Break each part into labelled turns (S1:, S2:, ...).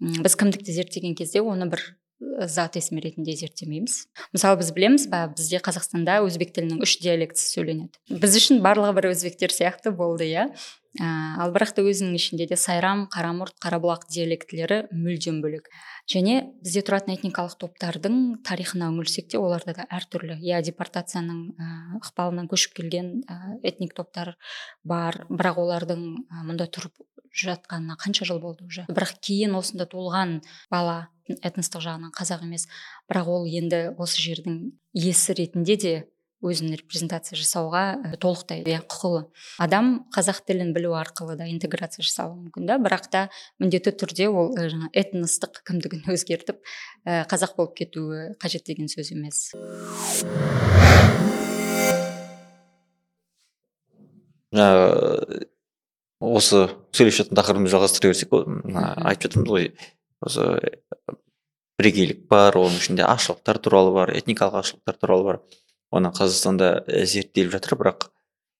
S1: біз кімдікті зерттеген кезде оны бір зат есім ретінде зерттемейміз. Мысалы біз білеміз ба бізде қазақстанда өзбек тілінің үш диалектісі сөйленеді. Біз үшін барлығы бір өзбектер сияқты болды иә. Ә, ал бірақ та өзінің ішінде де сайрам қарамұрт қарабұлақ диалектілері мүлдем бөлек. Және бізде тұратын этникалық топтардың тарихына үңілсек те оларда да әртүрлі. Иә депортацияның ықпалынан көшіп келген этник топтар бар. Бірақ олардың мұнда тұрып жатқанына қанша жыл болды уже? Бірақ кейін осында туылған бала этностық жағынан қазақ емес. Бірақ ол енді осы жердің иесі ретінде де өзін репрезентация жасауға толықтай иә құқылы. Адам қазақ тілін білу арқылы да интеграция жасауы мүмкін да. Бірақ та міндетті түрде ол жаңа этностық кімдігін өзгертіп қазақ болып кетуі қажет деген сөз емес.
S2: Жаңағы осы сөйлесіп жатқан тақырыбымызды жалғастыра берсек мына айтып жатырмыз ғой осы бірегейлік бар оның ішінде азшылықтар туралы бар этникалық азшылықтар туралы бар. Оны қазақстанда зерттеліп жатыр бірақ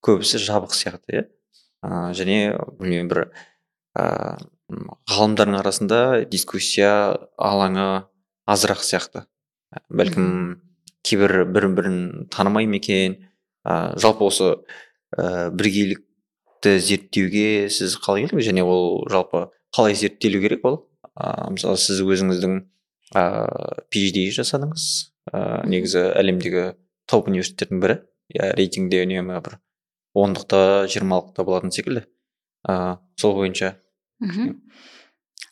S2: көбісі жабық сияқты иә. Ә, және білмеймін бір ә, ғалымдардың арасында дискуссия алаңы азырақ сияқты. Бәлкім кейбір бірін бірін танымай ма екен. Ә, жалпы осы ә, біргейлік зерттеуге сіз қалай келдіңіз? және ол жалпы қалай зерттелу керек ол? Ә, мысалы сіз өзіңіздің ә, phd жасадыңыз. Ә, негізі әлемдегі топ университеттердің бірі. Иә рейтингде үнемі бір ондықта жиырмалықта болатын секілді. Ә, сол бойынша.
S1: Мхм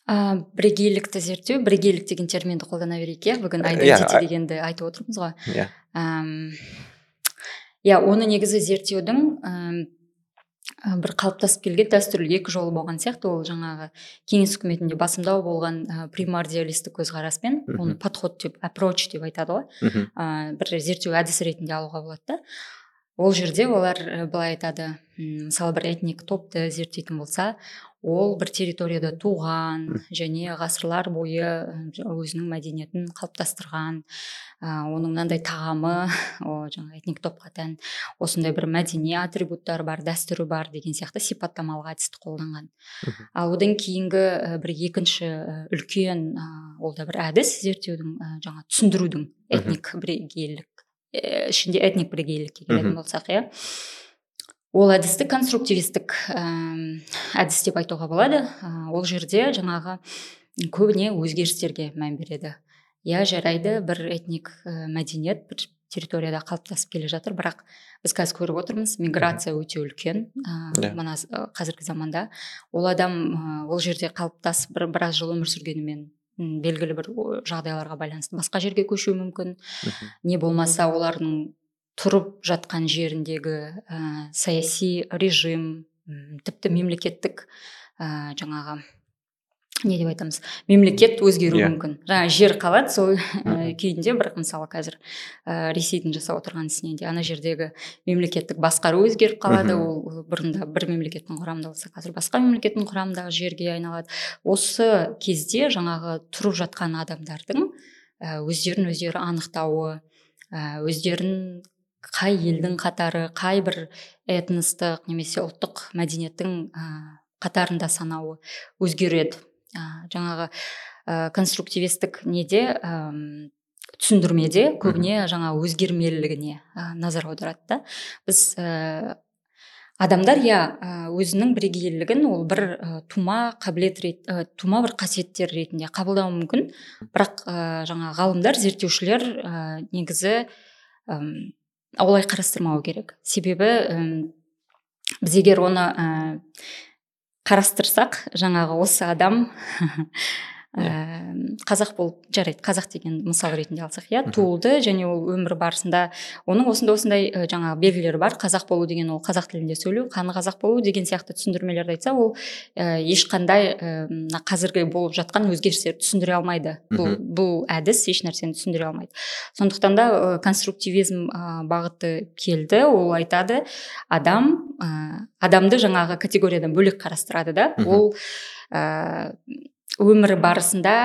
S1: ә, бірегейлікті зерттеу бірегейлік деген терминді қолдана берейік иә? Бүгін identity yeah, дегенді айтып отырмыз ғой.
S2: иә.
S1: Иә оны негізі зерттеудің бір қалыптасып келген дәстүрлі екі жолы болған сияқты. Ол жаңағы кеңес үкіметінде басымдау болған ә, примордиалистік көзқараспен оны подход деп approach деп айтады ғой. Ә, бір зерттеу әдісі ретінде алуға болады да. Ол жерде олар былай айтады. Мысалы бір этник топты зерттейтін болса ол бір территорияда туған және ғасырлар бойы өзінің мәдениетін қалыптастырған ә, оның мынандай тағамы о жаңағы этник топқа тән осындай бір мәдени атрибуттары бар дәстүрі бар деген сияқты сипаттамалық әдісті қолданған. Ал одан кейінгі бір екінші үлкен ә, ол да бір әдіс зерттеудің ә, жаңа түсіндірудің этник бірегейлік ішінде этник бірегейлікке келетін болсақ иә. Ол әдісті конструктивистік әдіс деп айтуға болады. Ол жерде жаңағы көбіне өзгерістерге мән береді. Иә жарайды бір этник ә, мәдениет бір территорияда қалыптасып келе жатыр. Бірақ біз қазір көріп отырмыз миграция өте үлкен. Ә, мына қазіргі заманда. Ол адам ол жерде қалыптасып бір біраз жыл өмір сүргенімен белгілі бір жағдайларға байланысты басқа жерге көшуі мүмкін. Не болмаса олардың тұрып жатқан жеріндегі ә, саяси режим тіпті мемлекеттік ә, жаңағы не деп айтамыз мемлекет өзгеруі yeah. Иә. мүмкін жаңа жер қалады сол күйінде бірақ мысалы қазір ә, ресейдің жасап отырған ісінен де ана жердегі мемлекеттік басқару өзгеріп қалады ол бұрында бір мемлекеттің құрамында болса қазір басқа мемлекеттің құрамындағы жерге айналады осы кезде жаңағы тұрып жатқан адамдардың ә, өздерін өздері анықтауы ә, өздерін қай елдің қатары қай бір этностық немесе ұлттық мәдениеттің ә, қатарында санауы өзгереді. Ә, жаңағы ә, конструктивистік неде ә, түсіндірмеде көбіне жаңа өзгермелілігіне ә, назар аударады да. Біз ә, адамдар иә өзінің бірегейлігін ол бір ә, тума қабілет рет, ә, тума бір қасиеттер ретінде қабылдауы мүмкін. Бірақ ә, жаңа ғалымдар зерттеушілер ә, негізі олай қарастырмау керек. Себебі ә, біз егер оны қарастырсақ жаңағы осы адам ә, қазақ болып жарайды қазақ деген мысал ретінде алсақ иә туылды және ол өмір барысында оның осындай осындай жаңағы белгілері бар. Қазақ болу деген ол қазақ тілінде сөйлеу қаны қазақ болу деген сияқты түсіндірмелерді айтса ол ә, ешқандай мына ә, қазіргі болып жатқан өзгерістерді түсіндіре алмайды. Бұл бұл әдіс еш нәрсені түсіндіре алмайды. Сондықтан да ә, конструктивизм ә, бағыты келді. Ол айтады адам ә, адамды жаңағы категориядан бөлек қарастырады да ол ә, өмірі барысында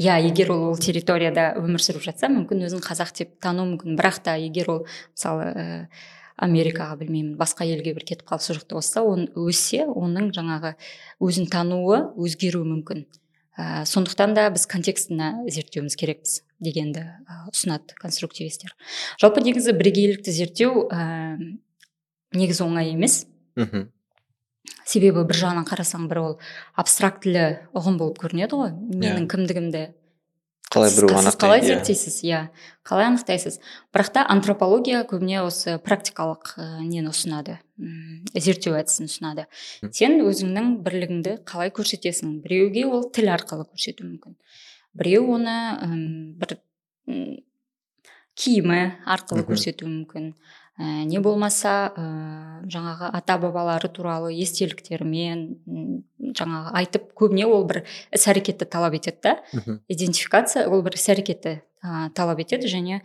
S1: иә егер ол ол территорияда өмір сүріп жатса мүмкін өзін қазақ деп тану мүмкін. Бірақ та егер ол мысалы ә, америкаға білмеймін басқа елге бір кетіп қалып сол жақта болса он өссе оның жаңағы өзін тануы өзгеруі мүмкін. Ә, сондықтан да біз контекстіне зерттеуіміз керекпіз дегенді ә, ұсынады конструктивистер. Жалпы негізі бірегейлікті зерттеу ә, негізі оңай емес.
S2: Мхм.
S1: Себебі бір жағынан қарасаң бір ол абстрактілі ұғым болып көрінеді ғой. Менің кімдігімді
S2: қалай біреу
S1: сіз қалай
S2: иә.
S1: зерттейсіз? Иә қалай анықтайсыз? Бірақ та антропология көбіне осы практикалық ә, нені ұсынады? Зерттеу әдісін ұсынады. Сен өзіңнің бірлігіңді қалай көрсетесің? Біреуге ол тіл арқылы көрсету мүмкін. Біреу оны м, бір киімі арқылы көрсетуі мүмкін. Ә, не болмаса ә, жаңағы ата бабалары туралы естеліктерімен м, жаңағы айтып көбіне ол бір іс әрекетті талап етеді да. Идентификация ол бір іс әрекетті ә, талап етеді және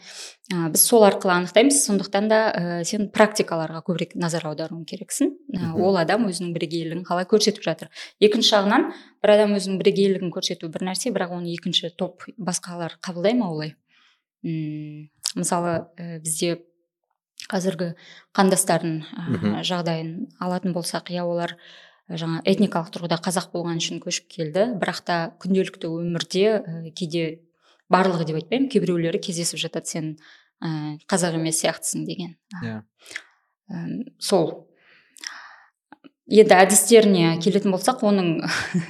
S1: ә, біз сол арқылы анықтаймыз. Сондықтан да ә, сен практикаларға көбірек назар аударуың керексің. Ә, ол адам өзінің бірегейлігін қалай көрсетіп жатыр. Екінші жағынан бір адам өзінің бірегейлігін көрсету бір нәрсе бірақ оны екінші топ басқалар қабылдай ма олай? М, мысалы ә, бізде қазіргі қандастардың ә, жағдайын алатын болсақ иә олар жаңа этникалық тұрғыда қазақ болған үшін көшіп келді. Бірақ та күнделікті өмірде ә, кейде барлығы деп айтпаймын кейбіреулері кездесіп жатады сен ә, қазақ емес сияқтысың деген.
S2: Иә.
S1: Әм, сол. Енді әдістеріне келетін болсақ оның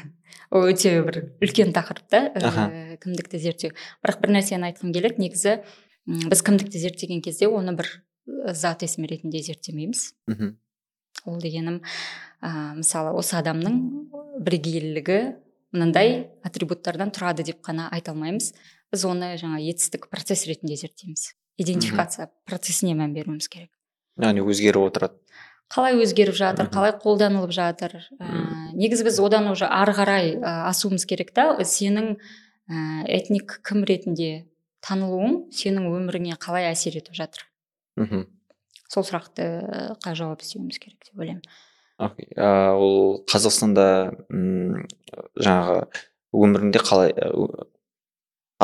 S1: өте бір үлкен тақырып та ә, кімдікті зерттеу. Бірақ бір нәрсені айтқым келеді. Негізі біз кімдікті зерттеген кезде оны бір ә, зат есім ретінде зерттемейміз
S2: мхм
S1: ол дегенім ә, мысалы осы адамның бірегейлігі мынандай атрибуттардан тұрады деп қана айта алмаймыз. Біз оны жаңа етістік процесс ретінде зерттейміз. Идентификация процесіне мән беруіміз керек.
S2: Яғни өзгеріп отырады.
S1: Қалай өзгеріп жатыр қалай қолданылып жатыр ә, негізі біз одан уже ары қарай ә, асуымыз керек та. Сенің ә, этник кім ретінде танылуың сенің өміріңе қалай әсер етіп жатыр.
S2: Мхм
S1: сол сұраққа жауап іздеуіміз керек деп ойлаймын.
S2: Окей ол қазақстанда м, жаңағы өмірінде қалай ö-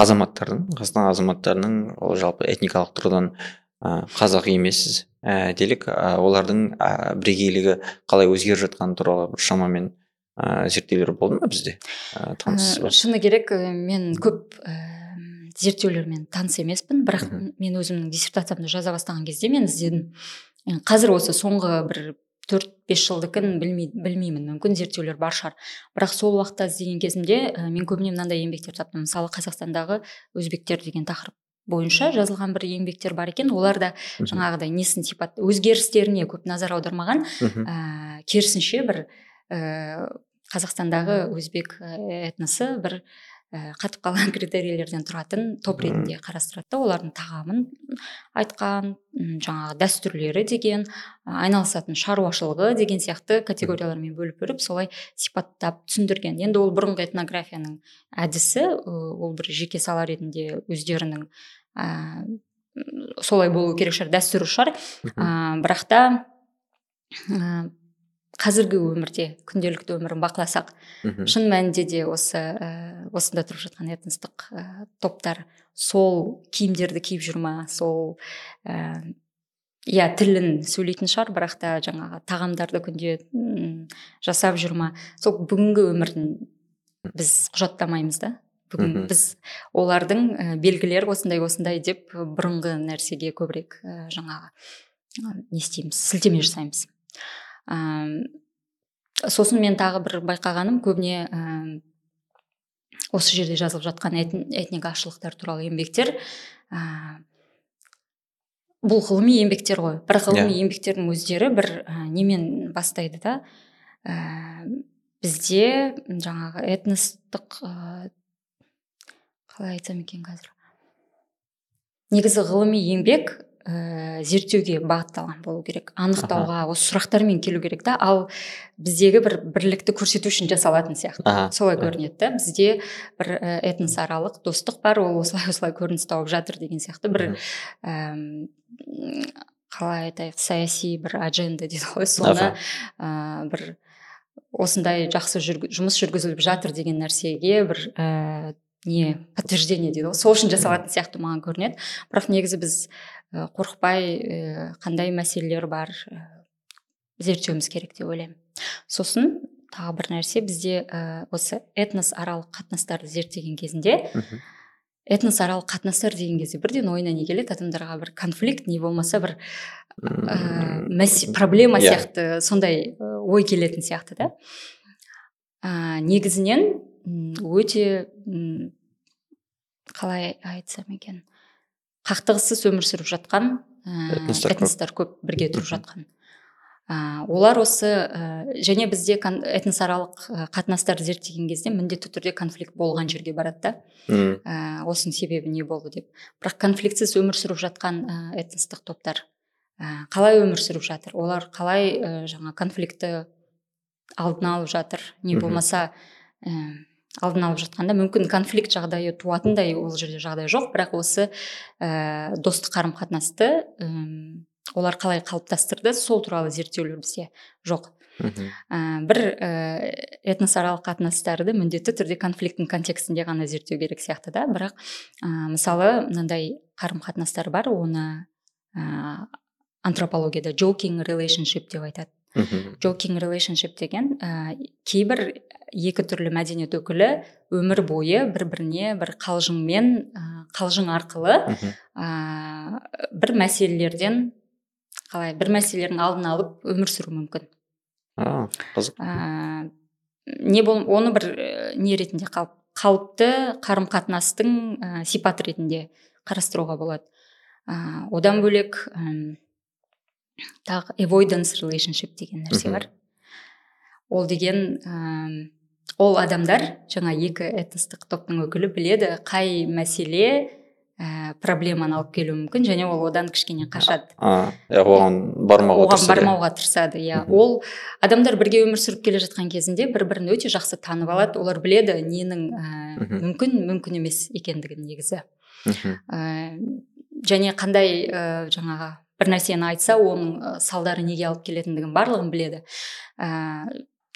S2: азаматтардың қазақстан азаматтарының ол жалпы этникалық тұрғыдан қазақ емес ә, делік ә, олардың ә, бірегейлігі қалай өзгеріп жатқаны туралы бір шамамен ә, зерттеулер болды ма бізде? Ә,
S1: Ә, шыны керек мен көп ә, зерттеулермен таныс емеспін. Бірақ мен өзімнің диссертациямды жаза бастаған кезде мен іздедім. Қазір осы соңғы бір төрт бес жылдікін білмей, білмеймін. Мүмкін зерттеулер бар шығар. Бірақ сол уақытта іздеген кезімде ә, мен көбіне мынандай еңбектер таптым. Мысалы қазақстандағы өзбектер деген тақырып бойынша жазылған бір еңбектер бар екен. Олар да жаңағыдай несін сипат өзгерістеріне көп назар аудармаған. Ә, керісінше бір ә, қазақстандағы өзбек этносы бір қатып қалған критерийлерден тұратын топ ретінде қарастырады да олардың тағамын айтқан жаңағы дәстүрлері деген айналысатын шаруашылығы деген сияқты категориялармен бөліп бөліп солай сипаттап түсіндірген. Енді ол бұрынғы этнографияның әдісі ол бір жеке сала ретінде өздерінің ә, солай болу керек шығар дәстүрі шығар. Ә, бірақ та ә, қазіргі өмірде күнделікті өмірін бақыласақ
S2: Мгм.
S1: шын мәнінде де осы ә, осында тұрып жатқан этностық ә, топтар сол киімдерді киіп жүр ма сол ә, иә тілін сөйлейтін шығар бірақ та жаңағы тағамдарды күнде жасап жүр ма сол бүгінгі өмірін біз құжаттамаймыз да. Бүгін біз олардың ә, белгілері осындай осындай деп бұрынғы нәрсеге көбірек ә, жаңағы ә, не істейміз сілтеме жасаймыз. Сосын мен тағы бір байқағаным көбіне осы жерде жазылып жатқан этн- этник азшылықтар туралы еңбектер ә, бұл ғылыми еңбектер ғой. Бірақ ғылыми еңбектердің өздері бір ә, немен бастайды да? Ә, бізде жаңағы этностық ә, қалай айтсам екен қазір? Негізі ғылыми еңбек ә, зерттеуге бағытталған болу керек анықтауға осы сұрақтармен келу керек та. Ал біздегі бір бірлікті көрсету үшін жасалатын сияқты.
S2: Аха,
S1: солай көрінеді да. Бізде бір ә, этносаралық достық бар ол осылай осылай көрініс тауып жатыр деген сияқты. Бір әм, қалай айтайық саяси бір адженда дейді ғой. Соны ә, бір осындай жақсы жүргі, жұмыс жүргізіліп жатыр деген нәрсеге бір ә, не подтверждение дейді ғой. Сол үшін жасалатын сияқты маған көрінеді. Бірақ негізі біз қорықпай ә, қандай мәселелер бар ә, зерттеуіміз керек деп ойлаймын. Сосын тағы бір нәрсе бізде ә, осы этнос аралық қатынастарды зерттеген кезінде
S2: мхм
S1: этносаралық қатынастар деген кезде бірден ойына не келеді? Адамдарға бір конфликт не болмаса бір ә, мәсе- проблема
S2: Иә.
S1: сияқты сондай ой келетін сияқты да. Ә, негізінен өте қалай айтсам екен? Қақтығыссыз өмір сүріп жатқан ә,
S2: Этностар көп.
S1: этностар көп бірге тұрып жатқан. Ә, олар осы ә, және бізде этносаралық ә, қатынастарды зерттеген кезде міндетті түрде конфликт болған жерге барады да. Ә, осының себебі не болды деп. Бірақ конфликтсіз өмір сүріп жатқан ә, этностық топтар ә, қалай өмір сүріп жатыр? Олар қалай ә, жаңа конфликтті алдын алып жатыр? Не болмаса ә, алдын алып жатқанда мүмкін конфликт жағдайы туатындай ол жерде жағдай жоқ. Бірақ осы ә, достық қарым қатынасты м, олар қалай қалыптастырды сол туралы зерттеулер бізде жоқ ә, бір ә, этносаралық қатынастарды міндетті түрде конфликттің контекстінде ғана зерттеу керек сияқты да. Бірақ ә, мысалы мынандай қарым қатынастар бар оны ә, антропологияда joking relationship деп айтады. Joking relationship деген ә, кейбір екі түрлі мәдениет өкілі өмір бойы бір біріне бір қалжыңмен ә, қалжың арқылы ә, бір мәселелерден қалай бір мәселелердің алдын алып өмір сүру мүмкін.
S2: А қызық.
S1: Ә, не бол оны бір ә, не ретінде қалып қалыпты қарым қатынастың ә, сипаты ретінде қарастыруға болады. Ә, одан бөлек тағы avoidance relationship деген нәрсе бар. Ол деген әм, ол адамдар жаңа екі этностық топтың өкілі біледі қай мәселе ә, проблеманы алып келуі мүмкін және ол одан кішкене қашады.
S2: А иә оған бармауға
S1: оған бармауға тырысады иә. Ол адамдар бірге өмір сүріп келе жатқан кезінде бір бірін өте жақсы танып алады. Олар біледі ненің ә, мүмкін мүмкін емес екендігін негізі. Ә, және қандай ә, жаңағы бір нәрсені айтса оның салдары неге алып келетіндігін барлығын біледі. Ә,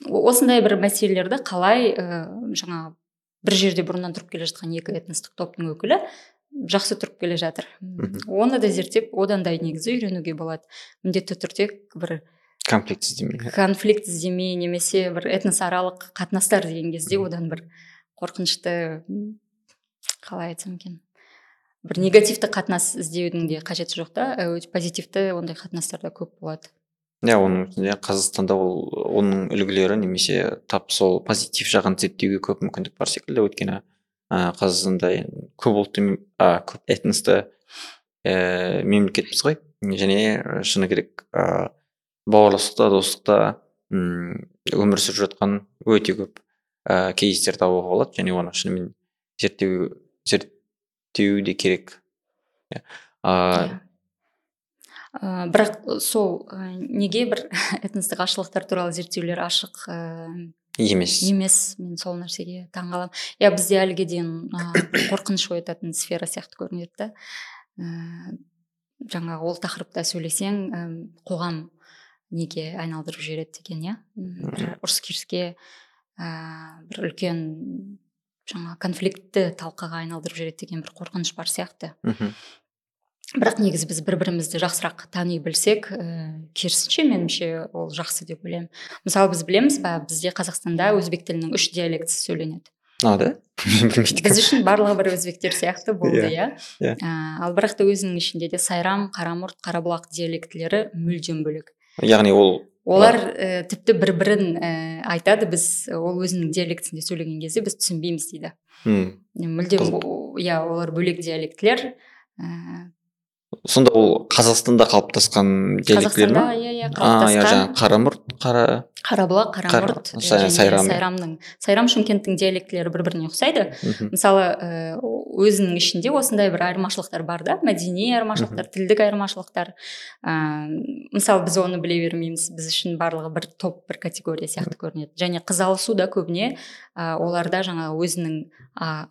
S1: осындай бір мәселелерді қалай ә, жаңағы бір жерде бұрыннан тұрып келе жатқан екі этностық топтың өкілі жақсы тұрып келе жатыр. Оны да зерттеп одан да негізі үйренуге болады. Міндетті түрде бір
S2: конфликт іздемей.
S1: конфликт іздемей немесе бір этносаралық қатынастар деген кезде одан бір қорқынышты қалай айтсам екен? Бір негативті қатынас іздеудің де қажеті жоқ та. Ә, позитивті ондай қатынастар да көп болады.
S2: Иә оның үстінде қазақстанда ол оның үлгілері немесе тап сол позитив жағын зерттеуге көп мүмкіндік бар секілді. Өйткені ә, қазақстанда көп ұлтты а, көп этносты ә, мемлекетпіз ғой. Және ә, шыны керек ә, бауырластықта достықта м, өмір сүріп жатқан өте көп ә, кейстер табуға болады. Және оны шынымен зерттеу зерттеу де керек. Иә.
S1: Ә, бірақ сол ә, неге бір этностық азшылықтар туралы зерттеулер ашық ә,
S2: емес.
S1: емес мен сол нәрсеге таң қаламын иә бізде әліге дейін ә, қорқыныш оятатын сфера сияқты көрінеді да. Ә, жаңағы ол тақырыпта сөйлесең әм, қоғам неге айналдырып жібереді деген иә? Бір ұрыс керіске ә, бір үлкен жаңа конфликтті талқыға айналдырып жібереді деген бір қорқыныш бар сияқты.
S2: Мхм.
S1: Бірақ негізі біз бір бірімізді жақсырақ тани білсек ііі керісінше меніңше ол жақсы деп ойлаймын. Мысалы біз білеміз ба бізде қазақстанда өзбек тілінің үш диалектісі сөйленеді.
S2: А да?
S1: Біз үшін барлығы бір өзбектер сияқты болды
S2: Иә,
S1: иә.
S2: иә.
S1: Ә, ал бірақ та өзінің ішінде де сайрам қарамұрт қарабұлақ диалектілері мүлдем бөлек.
S2: Яғни ол
S1: олар ә, тіпті бір бірін ә, айтады. Біз ол өзінің диалектісінде сөйлеген кезде біз түсінбейміз дейді.
S2: М,
S1: мүлдем иә олар бөлек диалектілер. Ә,
S2: сонда ол қазақстанда қалыптасқан диалектілер ма?
S1: Иә иә
S2: иә
S1: қалыптасқан.
S2: қарамұрт қара
S1: қарабұлақ қарамұрт
S2: сайрам,
S1: сайрамның сайрам шымкенттің диалектілері бір біріне ұқсайды мысалы ә, өзінің ішінде осындай бір айырмашылықтар бар да мәдени айырмашылықтар тілдік айырмашылықтар. Ә, мысалы біз оны біле бермейміз біз үшін барлығы бір топ бір категория сияқты көрінеді. Және қыз алысу да көбіне ә, оларда жаңағы өзінің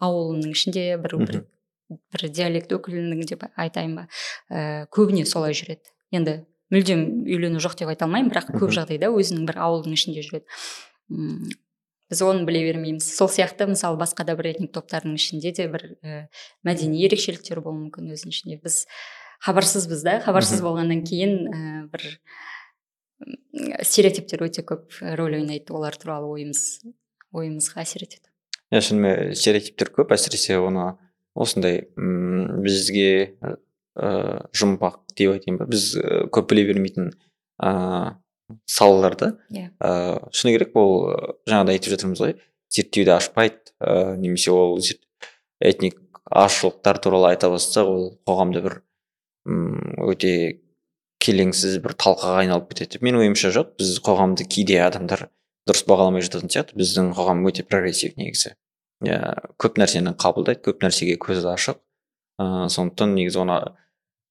S1: ауылының ішінде бір бір, бір диалект өкілінің деп айтайын ба? Ә, көбіне солай жүреді. Енді мүлдем үйлену жоқ деп айта алмаймын бірақ көп жағдайда өзінің бір ауылдың ішінде жүреді. М, біз оны біле бермейміз. Сол сияқты мысалы басқа да бір этник топтардың ішінде де бір і мәдени ерекшеліктер болуы мүмкін өзінің ішінде. Біз хабарсызбыз да. Хабарсыз болғаннан кейін ә, бір стереотиптер өте көп рөл ойнайды олар туралы ойымыз ойымызға әсер етеді.
S2: Иә шынымен стереотиптер көп әсіресе оны осындай м бізге ыыы жұмбақ деп айтайын ба? біз көп біле бермейтін ыыы салаларды
S1: иә.
S2: Ыыы шыны керек ол жаңағыдай айтып жатырмыз ғой зерттеуді ашпайды ыыы немесе ол этник азшылықтар туралы айта бастасақ ол қоғамда бір м өте келеңсіз бір талқыға айналып кетеді. Менің ойымша жоқ біз қоғамды кейде адамдар дұрыс бағаламай жататын сияқты біздің қоғам өте прогрессив негізі. Көп нәрсені қабылдайды көп нәрсеге көзі ашық. Ыыы сондықтан негізі оны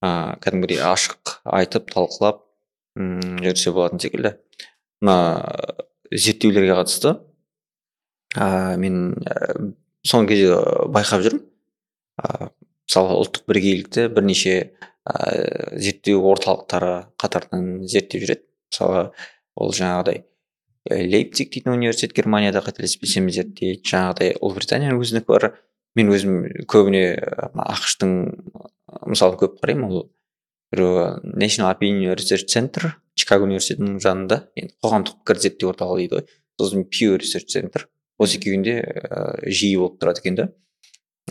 S2: ыыы кәдімгідей ашық айтып талқылап жүрсе болатын секілді. Мына зерттеулерге қатысты ыыы мен соңғы кезде байқап жүрмін. Ыыы мысалы ұлттық бірегейлікті бірнеше ыыы зерттеу орталықтары қатарынан зерттеп жүреді. Мысалы ол жаңағыдай лейпциг дейтін университет германияда қателеспесем зерттейді. Жаңағыдай ұлыбританияның өзінікі бар. Мен өзім көбіне ақш тың мысалы көп қараймын. Ол біреуі national opinion research center чикаго университетінің жанында. Енді қоғамдық пікір зерттеу орталығы дейді ғой. Сосын pew research center. Осы екеуінде ііі жиі болып тұрады екен да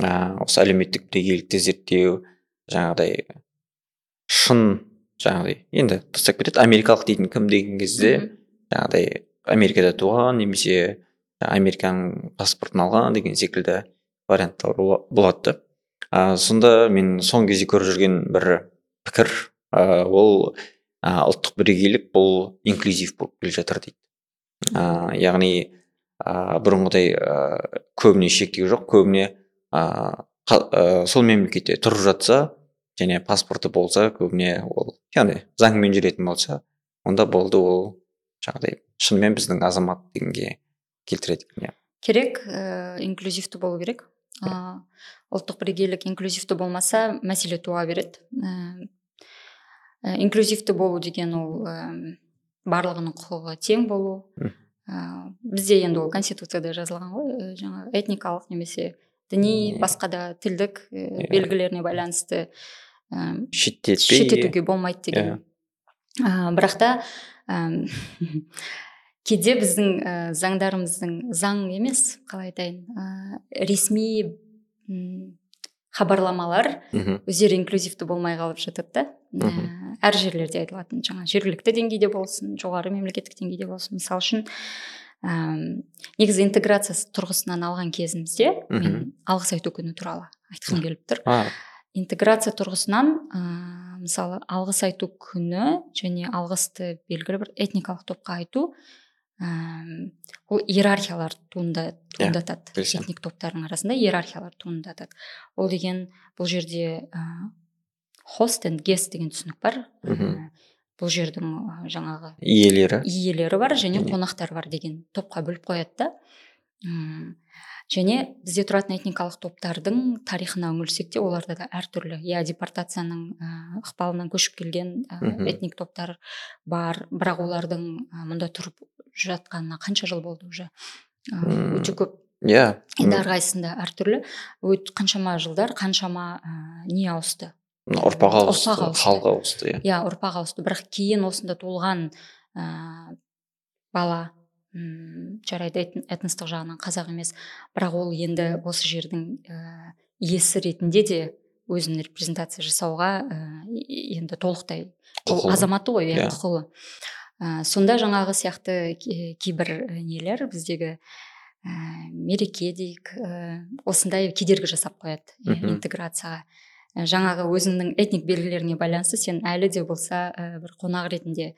S2: ыыы осы әлеуметтік бірегейлікті зерттеу жаңағыдай шын жаңағыдай енді тастап кетеді. Америкалық дейтін кім деген кезде жаңағыдай америкада туған немесе американың паспортын алған деген секілді варианттар бола- болады. Да сонда мен соңғы кезде көріп жүрген бір пікір ә, ол ә, ұлттық бірегейлік бұл инклюзив болып келе жатыр дейді. Ә, яғни ә, бұрынғыдай ә, көбіне шектеу жоқ көбіне ә, қа- ә, сол мемлекетте тұрып жатса және паспорты болса көбіне ол яғни заңмен жүретін болса онда болды ол жаңағыдай шынымен біздің азамат дегенге келтіреді иә
S1: керек ә, инклюзивті болу керек. Ә, ұлттық бірегейлік инклюзивті болмаса мәселе туа береді. Ә, инклюзивті болу деген ол ә, барлығының құқығы тең болу. Ә, бізде енді ол конституцияда жазылған ғой жаңағы этникалық немесе діни басқа да тілдік ә, белгілеріне байланысты ә,
S2: шеттетпей
S1: шеттетуге болмайды деген. Ә, бірақ та әм, кейде біздің ә, заңдарымыздың заң емес қалай айтайын ә, ресми хабарламалар өздері инклюзивті болмай қалып жатады да. Ә, әр жерлерде айтылатын жаңа жергілікті деңгейде болсын жоғары мемлекеттік деңгейде болсын. Мысалы үшін әм, негізі интеграция тұрғысынан алған кезімізде мен алғыс айту күні туралы айтқым келіп тұр. Интеграция тұрғысынан ыыы мысалы алғыс айту күні және алғысты белгілі бір этникалық топқа айту ол иерархиялар туында туындатады.
S2: келісемін.
S1: этник топтардың арасында иерархиялар туындатады. Ол деген бұл жерде ыыы хост энд гест деген түсінік бар. Ііі, бұл жердің жаңағы
S2: иелері.
S1: иелері бар және қонақтар бар деген топқа бөліп қояды да. Және бізде тұратын этникалық топтардың тарихына үңілсек те оларда да әртүрлі. Иә депортацияның ықпалынан көшіп келген ә, этник топтар бар. Бірақ олардың ә, мұнда тұрып жатқанына қанша жыл болды уже? Ә, өте көп.
S2: Иә.
S1: Енді әрқайсысында әртүрлі. Өт қаншама жылдар қаншама ә, не ауысты?
S2: Ұрпақ ауысты халық ауысты иә.
S1: Иә ұрпақ ауысты. Бірақ кейін осында туылған ә, бала м жарайды эт- этностық жағынан қазақ емес. Бірақ ол енді осы жердің ә, иесі ретінде де өзін репрезентация жасауға ә, енді толықтай ол азаматы ғой иә
S2: Иә.
S1: құқылы. Ә, сонда жаңағы сияқты ке- кейбір нелер біздегі ә, мереке дейік ә, осындай кедергі жасап қояды
S2: Мгм.
S1: интеграцияға. Ә, жаңағы өзіңнің этник белгілеріне байланысты сен әлі де болса ә, бір қонақ ретінде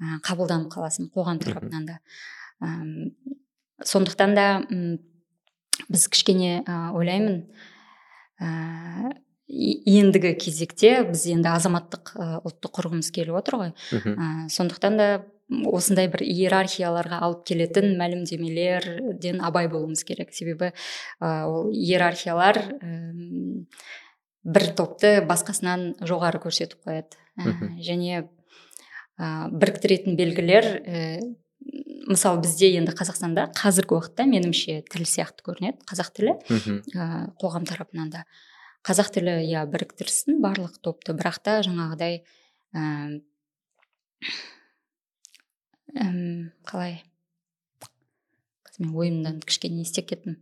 S1: ә, қабылданып қаласың қоғам тарапынан да. Әм, сондықтан да біз кішкене ә, ойлаймын ә, ендігі кезекте біз енді азаматтық ә, ұлтты құрғымыз келіп отыр ғой. Ә, сондықтан да осындай бір иерархияларға алып келетін мәлімдемелерден абай болуымыз керек. Себебі ә, ол иерархиялар бір топты басқасынан жоғары көрсетіп қояды. Ә, және ә, біріктіретін белгілер ә, мысалы бізде енді қазақстанда қазіргі уақытта меніңше тіл сияқты көрінеді қазақ тілі. Ә, қоғам тарапынан да. Қазақ тілі иә біріктірсін барлық топты. Бірақ та жаңағыдай іім қалай? Қазір мен ойымнан кішкене не істеп кеттім.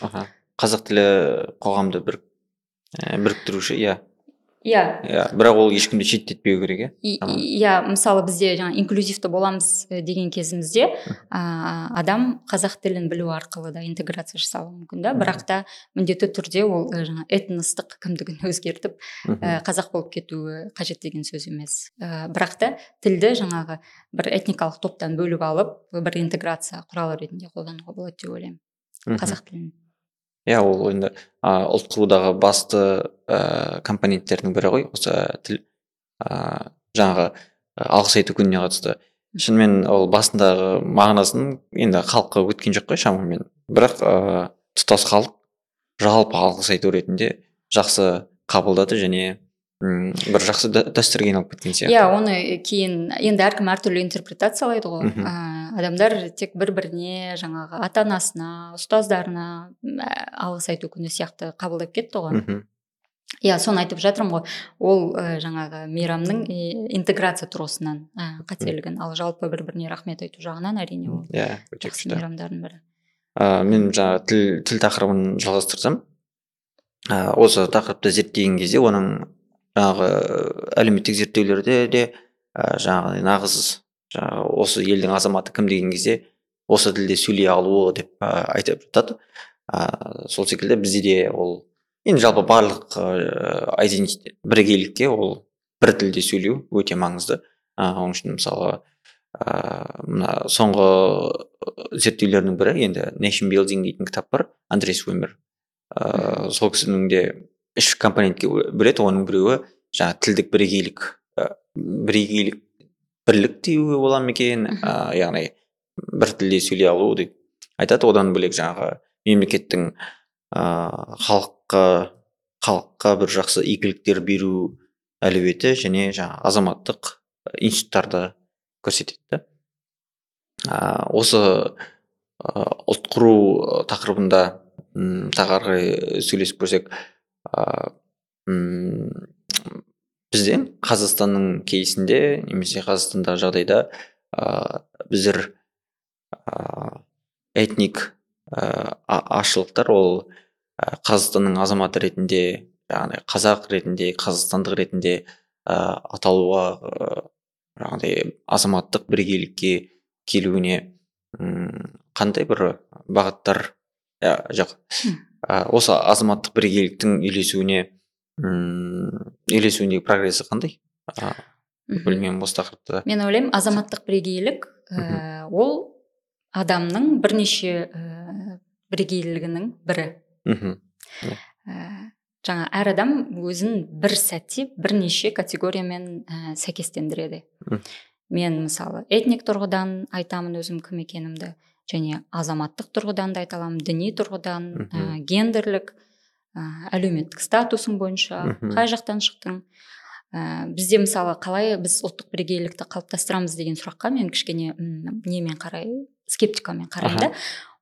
S2: Аха. Қазақ тілі қоғамды бір і біріктіруші иә.
S1: Иә.
S2: Иә бірақ ол ешкімді шеттетпеу керек иә?
S1: Иә мысалы бізде жаңа инклюзивті боламыз э, деген кезімізде а, адам қазақ тілін білу арқылы да интеграция жасауы мүмкін да. Бірақ та міндетті түрде ол э, жаңа этностық кімдігін өзгертіп ә, қазақ болып кетуі қажет деген сөз емес. Ә, бірақ та тілді жаңағы бір этникалық топтан бөліп алып бір интеграция құралы ретінде қолдануға болады деп ойлаймын. Қазақ тілін.
S2: Иә ол енді ұлт құрудағы басты ә, компоненттердің бірі ғой осы тіл ә, жаңағы ә, алғыс айту күніне қатысты. Шынымен ол басындағы мағынасын енді халыққа өткен жоқ қой шамамен. Бірақ ә, тұтас халық жалпы алғыс айту ретінде жақсы қабылдады және бір жақсы дә- дәстүрге айналып кеткен сияқты.
S1: Иә оны кейін енді әркім әртүрлі интерпретациялайды ғой. Ә, адамдар тек бір біріне жаңағы ата анасына ұстаздарына ә, алғыс айту күні сияқты қабылдап кетті ғой. Иә соны айтып жатырмын ғой. Ол ә, жаңағы мейрамның интеграция тұрғысынан ә, қателігін. Ал жалпы бір біріне рахмет айту жағынан әрине ол
S2: иә өте
S1: жақсы
S2: күшті.
S1: мейрамдардың бірі.
S2: Ә, мен жаңағы тіл тіл тақырыбын жалғастырсам. Ә, осы тақырыпты зерттеген кезде оның жаңағы әлеуметтік зерттеулерде де ә, жаңағы нағыз жаңағы осы елдің азаматы кім деген кезде осы тілде сөйлей алуы деп ә, айтып жатады. Ә, сол секілді бізде де ол енді жалпы барлық ә, бірегейлікке ол бір тілде сөйлеу өте маңызды. Ә, оның үшін мысалы ә, мына соңғы зерттеулердің бірі енді nation building дейтін кітап бар андрес уэмер ыыы сол кісінің де үш компонентке бөледі оның біреуі жаңағы тілдік бірегейлік бірегейлік бірлік деуге бола ма екен ә, яғни бір тілде сөйлей алу деп айтады. Одан бөлек жаңағы мемлекеттің ыыы халыққа халыққа бір жақсы игіліктер беру әлеуеті және жаңағы азаматтық институттарды көрсетеді да. Осы ұлт құру тақырыбында м, тағы ары қарай сөйлесіп көрсек бізде қазақстанның кейсінде немесе қазақстандағы жағдайда ә, біздер ә, этник ә, а- азшылықтар ол қазақстанның азаматы ретінде яғни қазақ ретінде қазақстандық ретінде ә, аталуға ә, жаңағыдай азаматтық бірегейлікке келуіне қандай бір бағыттар ә, жоқ. Ә, осы азаматтық бірегейліктің үйлесуіне м үйлесуіндегі прогрессі қандай? Ә, білмеймін осы тақырыпты.
S1: мен ойлаймын азаматтық бірегейлік ә, ол адамның бірнеше ә, бірегейлігінің бірі.
S2: Мхм
S1: ә, жаңа әр адам өзін бір сәтте бірнеше категориямен ә, сәйкестендіреді. Мен мысалы этник тұрғыдан айтамын өзім кім екенімді. Және азаматтық тұрғыдан да айта аламын діни тұрғыдан ә, гендерлік ә, әлеуметтік статусың бойынша қай жақтан шықтың? Ә, бізде мысалы қалай біз ұлттық бірегейлікті қалыптастырамыз деген сұраққа мен кішкене немен қарай скептикамен қараймын да.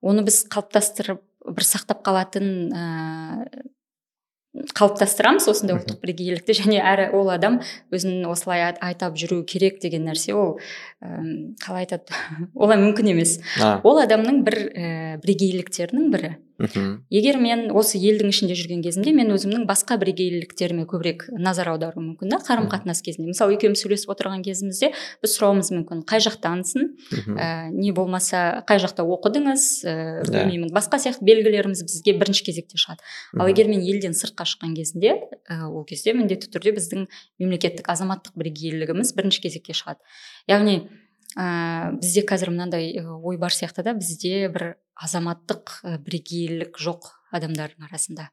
S1: Оны біз қалыптастырып бір сақтап қалатын ә, қалыптастырамыз осындай ұлттық бірегейлікті және әрі ол адам өзін осылай ай- айтап жүру керек деген нәрсе ол әм, қалай айтады? Олай мүмкін емес.
S2: А,
S1: ол адамның бір ә, бірегейліктерінің бірі.
S2: Мхм
S1: егер мен осы елдің ішінде жүрген кезімде мен өзімнің басқа бірегейліктеріме көбірек назар аударуым мүмкін да қарым қатынас кезінде. Мысалы екеуміз сөйлесіп отырған кезімізде біз сұрауымыз мүмкін қай жақтансың ә, не болмаса қай жақта оқыдыңыз? Ә, білмеймін басқа сияқты белгілеріміз бізге бірінші кезекте шығады. Ал егер мен елден сыртқа шыққан кезінде ә, ол кезде міндетті түрде біздің мемлекеттік азаматтық бірегейлігіміз бірінші кезекке шығады. Яғни ә, бізде қазір мынандай ә, ой бар сияқты да бізде бір азаматтық бірегейлік жоқ адамдардың арасында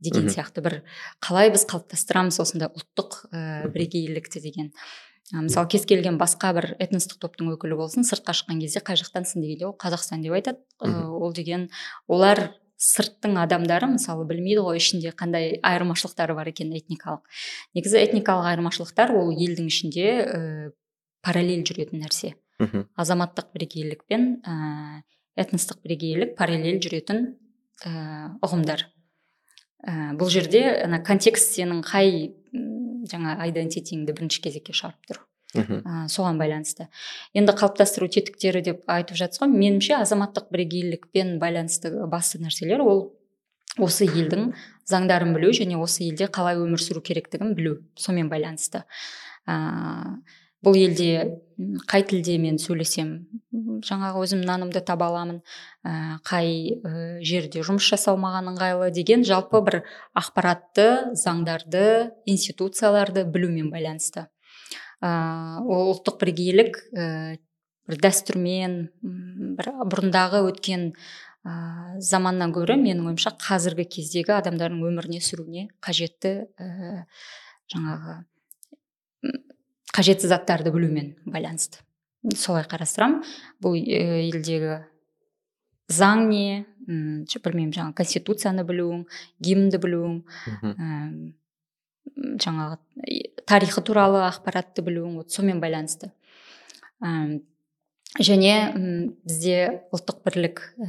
S1: деген сияқты бір қалай біз қалыптастырамыз осындай ұлттық ә, бірегейлікті? деген. Ә, мысалы кез келген басқа бір этностық топтың өкілі болсын сыртқа шыққан кезде қай жақтансың? дегенде ол қазақстан деп айтады. Ә, ол деген олар сырттың адамдары мысалы білмейді ғой ішінде қандай айырмашылықтары бар екенін этникалық. Негізі этникалық айырмашылықтар ол елдің ішінде ә, параллель жүретін нәрсе.
S2: Мхм.
S1: Азаматтық бірегейлік пен ә, этностық бірегейлік параллель жүретін ә, ұғымдар. Ә, бұл жерде ана контекст сенің қай жаңа айдентитиңді бірінші кезекке шығарып тұр. Ә, соған байланысты. Енді қалыптастыру тетіктері деп айтып жатсыз ғой. Меніңше азаматтық бірегейлікпен байланысты басты нәрселер ол осы елдің заңдарын білу және осы елде қалай өмір сүру керектігін білу. Сонымен байланысты. Ә, бұл елде қай тілде мен сөйлесем жаңағы өзім нанымды таба аламын қай жерде жұмыс жасау маған ыңғайлы деген жалпы бір ақпаратты заңдарды институцияларды білумен байланысты. Ол ұлттық бірегейлік ә, бір дәстүрмен бір бұрындағы өткен ә, заманнан гөрі менің ойымша қазіргі кездегі адамдардың өміріне сүруіне қажетті ә, жаңағы қажетті заттарды білумен байланысты. Солай қарастырамын бұл елдегі заң не білмеймін жаңағы конституцияны білуің гимнді білуің жаңағы тарихы туралы ақпаратты білуің вот сонымен байланысты. Және бізде ұлттық бірлік ә,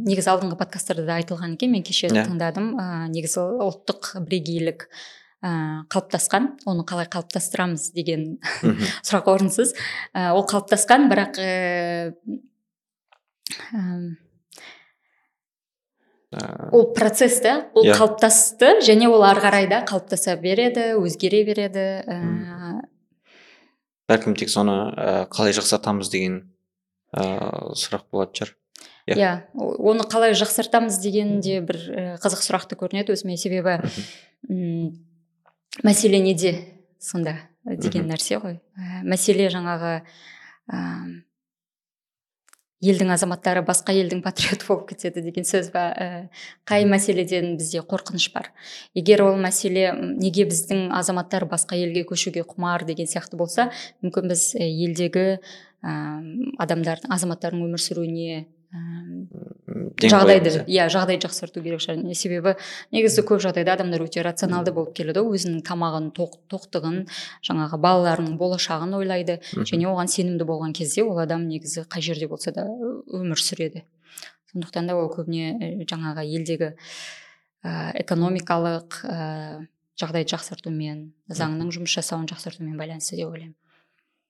S1: негізі алдыңғы подкасттарда да айтылған екен мен кеше
S2: Иә.
S1: тыңдадым. Ә, негізі ұлттық бірегейлік ә, қалыптасқан оны қалай қалыптастырамыз деген сұрақ орынсыз. Ә, ол қалыптасқан бірақ ә,
S2: Ә,
S1: ол процесс та ол
S2: Иә.
S1: қалыптасты және ол ары қарай да қалыптаса береді өзгере береді. Ә,
S2: бәлкім тек соны ә, қалай жақсартамыз деген ә, сұрақ болатын шығар. Иә.
S1: иә о- оны қалай жақсартамыз деген де бір ә, қызық сұрақты көрінеді өзіме. Себебі м, мәселе неде сонда? Ә, деген нәрсе ғой. Ә, мәселе жаңағы ә, елдің азаматтары басқа елдің патриоты болып кетеді деген сөз ба? Ә, қай мәселеден бізде қорқыныш бар? Егер ол мәселе неге біздің азаматтар басқа елге көшуге құмар деген сияқты болса мүмкін біз елдегі ә, адамдардың азаматтардың өмір сүруіне жағдайды иә жағдайды жақсарту керек шығар. Себебі негізі көп жағдайда адамдар өте рационалды болып келеді ғой өзінің тамағын тоқ, тоқтығын жаңағы балаларының болашағын ойлайды. Және оған сенімді болған кезде ол адам негізі қай жерде болса да өмір сүреді. Сондықтан да ол көбіне жаңағы елдегі ә, экономикалық ә, жағдайды жақсартумен заңның жұмыс жасауын жақсартумен байланысты деп ойлаймын.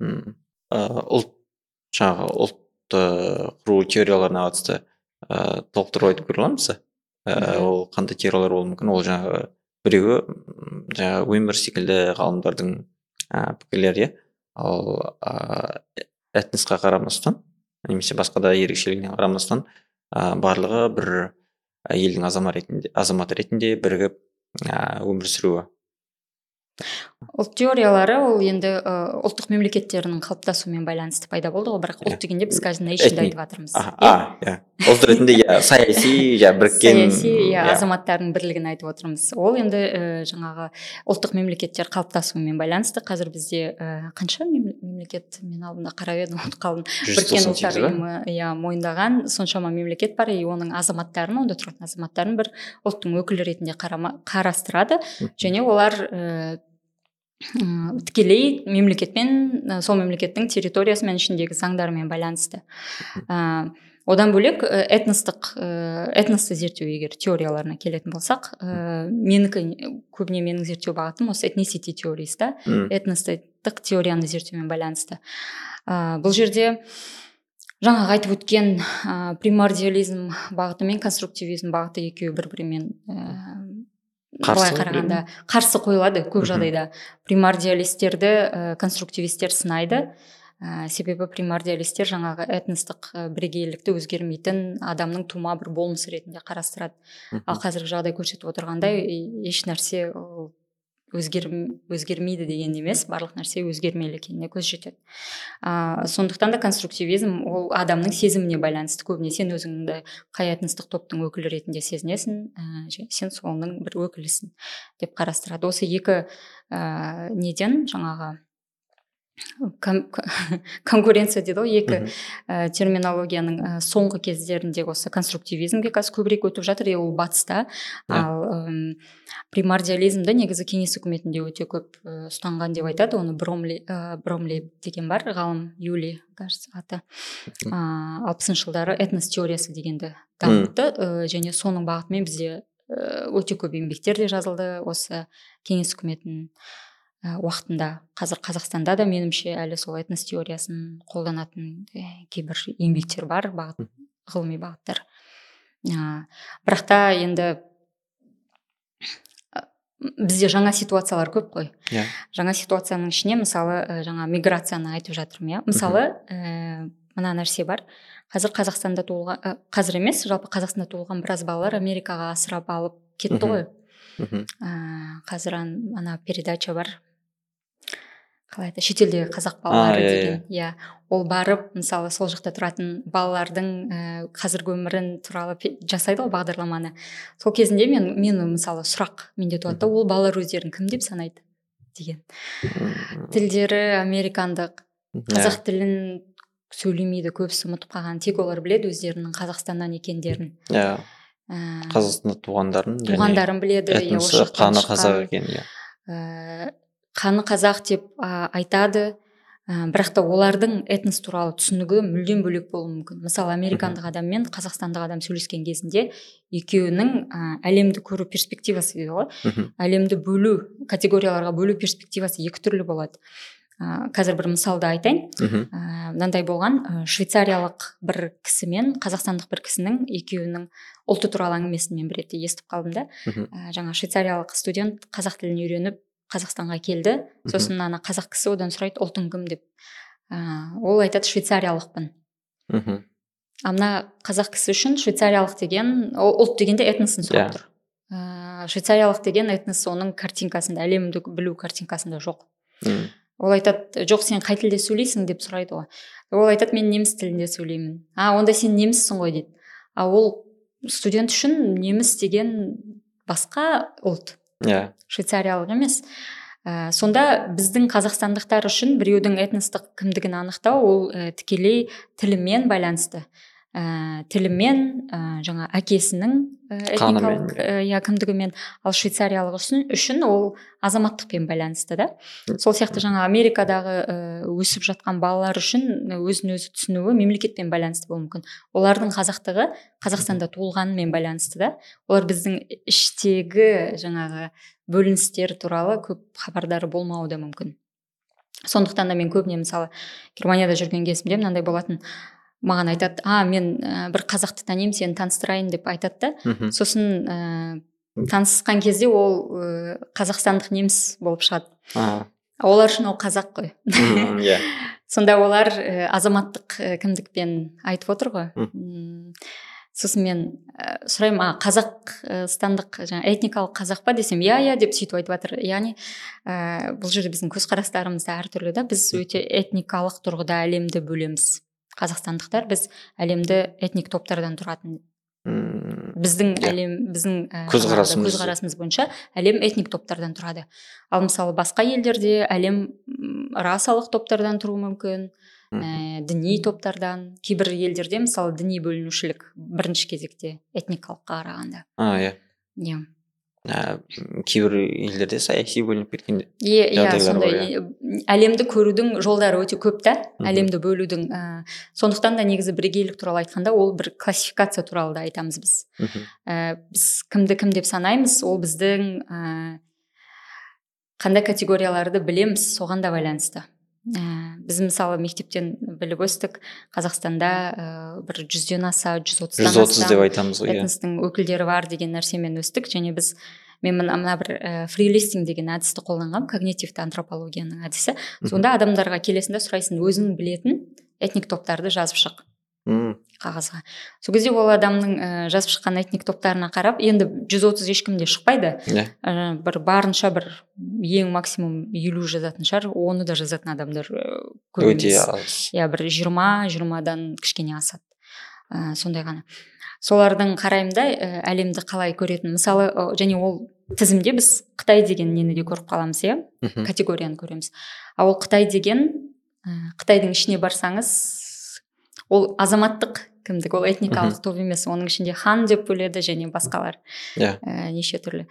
S2: Мм. Ә, ұлт жаңағы ұлтты құру теорияларына қатысты ә, толықтырып айтып көре аламыз
S1: Мхм.
S2: ол қандай теориялар болуы мүмкін ол жаңағы біреуі жаңағы өмір секілді ғалымдардың ә, пікірлері иә. Ал ә, этносқа қарамастан немесе басқа да ерекшелігіне қарамастан ә, барлығы бір елдің азамат ретінде азаматы ретінде бірігіп ә, өмір сүруі.
S1: Ұлт теориялары ол енді ә, ұлттық мемлекеттердің қалыптасуымен байланысты пайда болды ғой. Бірақ
S2: Иә.
S1: ұлт дегенде біз қазір нейшнді айтып жатырмыз.
S2: А, а иә. Ұлт ретінде иә саяси иә біріккен
S1: саяси иә
S2: иә.
S1: азаматтардың бірлігін айтып отырмыз. Ол енді ә, жаңағы ұлттық мемлекеттер қалыптасуымен байланысты. Қазір бізде ә, қанша мем- мемлекет мен алдында қарап едім ұмытып қалдым. біріккен ұлттар
S2: 198 ба?
S1: ұйымы иә мойындаған соншама мемлекет бар. И оның азаматтарын онда тұратын азаматтарын бір ұлттың өкілі ретінде қарама, қарастырады. Және олар м, тікелей мемлекетпен сол мемлекеттің территориясы мен ішіндегі заңдарымен байланысты. Одан бөлек этностық этносты зерттеу егер теорияларына келетін болсақ ә, менікі көбіне менің зерттеу бағытым осы этнисити теориясы да. Этностық теорияны зерттеумен байланысты. Ә, бұл жерде жаңағы айтып өткен ә, примордиализм бағыты мен конструктивизм бағыты екеуі бір бірімен ә, былай қарағанда қарсы қойылады көп жағдайда. Примордиалистерді ә, конструктивистер сынайды. Ә, себебі примордиалистер жаңағы этностық ә, бірегейлікті өзгермейтін адамның тума бір болмысы ретінде қарастырады. Ал қазіргі жағдай көрсетіп отырғандай еш нәрсе өзгер, өзгермейді деген емес барлық нәрсе өзгермелі екеніне көз жетеді. Ә, сондықтан да конструктивизм ол адамның сезіміне байланысты. Көбіне сен өзіңді қай этностық топтың өкілі ретінде сезінесің ә, сен соның бір өкілісің деп қарастырады. Осы екі ә, неден жаңағы конкуренция дейді ғой екі ә, терминологияның ә, соңғы кездерінде осы конструктивизмге қазір көбірек өтіп жатыр и ол батыста. Ал ым, примордиализмді негізі кеңес үкіметінде өте көп ә, ұстанған деп айтады. Оны бромли ә, бромли деген бар ғалым юли кажется аты.
S2: Мгм.
S1: алпысыншы жылдары этнос теориясы дегенді дамытты ә, және соның бағытымен бізде э, өте көп еңбектер де жазылды осы кеңес үкіметінің. Уақытында. Қазір қазақстанда да меніңше әлі сол этнос теориясын қолданатын ә, кейбір еңбектер бар бағыт ғылыми бағыттар. Ә, бірақ та енді бізде жаңа ситуациялар көп қой.
S2: Иә.
S1: Жаңа ситуацияның ішіне мысалы ә, жаңа миграцияны айтып жатырмын иә. Мысалы ә, мына нәрсе бар. Қазір қазақстанда туылған ә, қазір емес жалпы қазақстанда туылған біраз балалар америкаға асырап алып кетті ғой.
S2: Мхм
S1: ә, қазір ан- ана передача бар. Қалай айтады шетелдегі қазақ балалары
S2: иә,
S1: деген. иә. Ол барып мысалы сол жақта тұратын балалардың ә, қазіргі өмірін туралы жасайды ғой бағдарламаны. Сол кезінде мен мен мысалы сұрақ менде туады да ол балалар өздерін кім деп санайды деген. Тілдері американдық
S2: Иә.
S1: қазақ тілін сөйлемейді көбісі ұмытып қалған тек олар біледі өздерінің қазақстаннан екендерін.
S2: Иә.
S1: Ә,
S2: қазақстанда туғандарын
S1: туғандарын біледі иә,
S2: қаны қазақ екен иә.
S1: Ә, қаны қазақ деп а, айтады. Ә, бірақ та олардың этнос туралы түсінігі мүлдем бөлек болуы мүмкін. Мысалы американдық адам мен қазақстандық адам сөйлескен кезінде екеуінің ә, әлемді көру перспективасы дейді ғой. Әлемді бөлу категорияларға бөлу перспективасы екі түрлі болады. Ә, қазір бір мысалды айтайын. Ә, мынандай болған ә, швейцариялық бір кісі мен қазақстандық бір кісінің екеуінің ұлты туралы әңгімесін мен бір ретте естіп қалдым да. Ә, жаңа швейцариялық студент қазақ тілін үйреніп қазақстанға келді. Сосын ана қазақ кісі одан сұрайды ұлтың кім? деп. Ә, ол айтады швейцариялықпын
S2: мхм.
S1: А мына қазақ кісі үшін швейцариялық деген ол ұлт дегенде этносын сұрап
S2: Иә.
S1: тұр. Ә, швейцариялық деген этнос оның картинкасында әлемді білу картинкасында жоқ.
S2: М.
S1: ол айтады жоқ сен қай тілде сөйлейсің? деп сұрайды ғой ол айтады мен неміс тілінде сөйлеймін а онда сен неміссің ғой? дейді а ол студент үшін неміс деген басқа ұлт.
S2: Иә.
S1: Швейцариялық емес. Ә, сонда біздің қазақстандықтар үшін біреудің этностық кімдігін анықтау ол ә, тікелей тілімен байланысты. Ә, тілімен ә, жаңа әкесінің ә,
S2: Қанымен.
S1: этникалық ә, иә кімдігімен ал швейцариялық үшін, үшін ол азаматтықпен байланысты да. Сол сияқты жаңа америкадағы өсіп жатқан балалар үшін өзін өзі түсінуі мемлекетпен байланысты болуы мүмкін. Олардың қазақтығы қазақстанда туылғанымен байланысты да. Олар біздің іштегі жаңағы бөліністер туралы көп хабардары болмауы да мүмкін. Сондықтан да мен көбіне мысалы германияда жүрген кезімде мынандай болатын маған айтады а мен ә, бір қазақты танимын сені таныстырайын деп айтады да. Сосын ә, танысқан кезде ол ә, қазақстандық неміс болып шығады.
S2: А.
S1: Олар үшін ол қазақ қой.
S2: Иә.
S1: Сонда олар ә, азаматтық ә, кімдікпен айтып отыр ғой. Сосын мен ә, сұраймын а қазақстандық жаңа этникалық қазақ па? десем иә иә деп сөйтіп айтып жатыр. Яғни ә, бұл жерде біздің көзқарастарымыз да әртүрлі да. Біз өте этникалық тұрғыда әлемді бөлеміз. Қазақстандықтар біз әлемді этник топтардан тұратын біздің
S2: Иә.
S1: әлем біздің ә,
S2: Көзқарасымыз-
S1: көзқарасымыз бойынша әлем этник топтардан тұрады. Ал мысалы басқа елдерде әлем расалық топтардан тұруы мүмкін ә, діни топтардан. Кейбір елдерде мысалы діни бөлінушілік бірінші кезекте этникалыққа қарағанда.
S2: А иә.
S1: Иә.
S2: Ә, кейбір елдерде саяси бөлініп кеткен
S1: иә
S2: жағдайлар
S1: сондай. әлемді көрудің жолдары өте көп та. Әлемді бөлудің ә, сондықтан да негізі бірегейлік туралы айтқанда ол бір классификация туралы да айтамыз біз. Ә, біз кімді кім деп санаймыз ол біздің ә, қандай категорияларды білеміз соған да байланысты. Ә, біз мысалы мектептен біліп өстік қазақстанда ә, бір жүзден аса жүз отыздан
S2: жүз отыз деп айтамыз ғой иә.
S1: этностың өкілдері бар деген нәрсемен өстік. Және біз мен мына мына бір ә, фрилистинг деген әдісті қолданғанмын когнитивті антропологияның әдісі. Сонда адамдарға келесің да сұрайсың өзің білетін этник топтарды жазып шық.
S2: М,
S1: қағазға. Сол кезде ол адамның ә, жазып шыққан этник топтарына қарап енді 130 ешкім де шықпайды.
S2: Иә.
S1: Ә, бір барынша бір ең максимум елу жазатын шығар оны да жазатын адамдар көп
S2: өте
S1: емес
S2: аз.
S1: Иә бір жиырма жиырмадан кішкене асады. Ә, сондай ғана. Солардың қараймын да ә, әлемді қалай көретін мысалы ә, және ол тізімде біз қытай деген нені де көріп қаламыз иә? Категорияны көреміз. Ал ол қытай деген ә, қытайдың ішіне барсаңыз ол азаматтық кімдік ол этникалық топ емес оның ішінде хан деп бөледі және басқалар
S2: иә.
S1: ә, неше түрлі.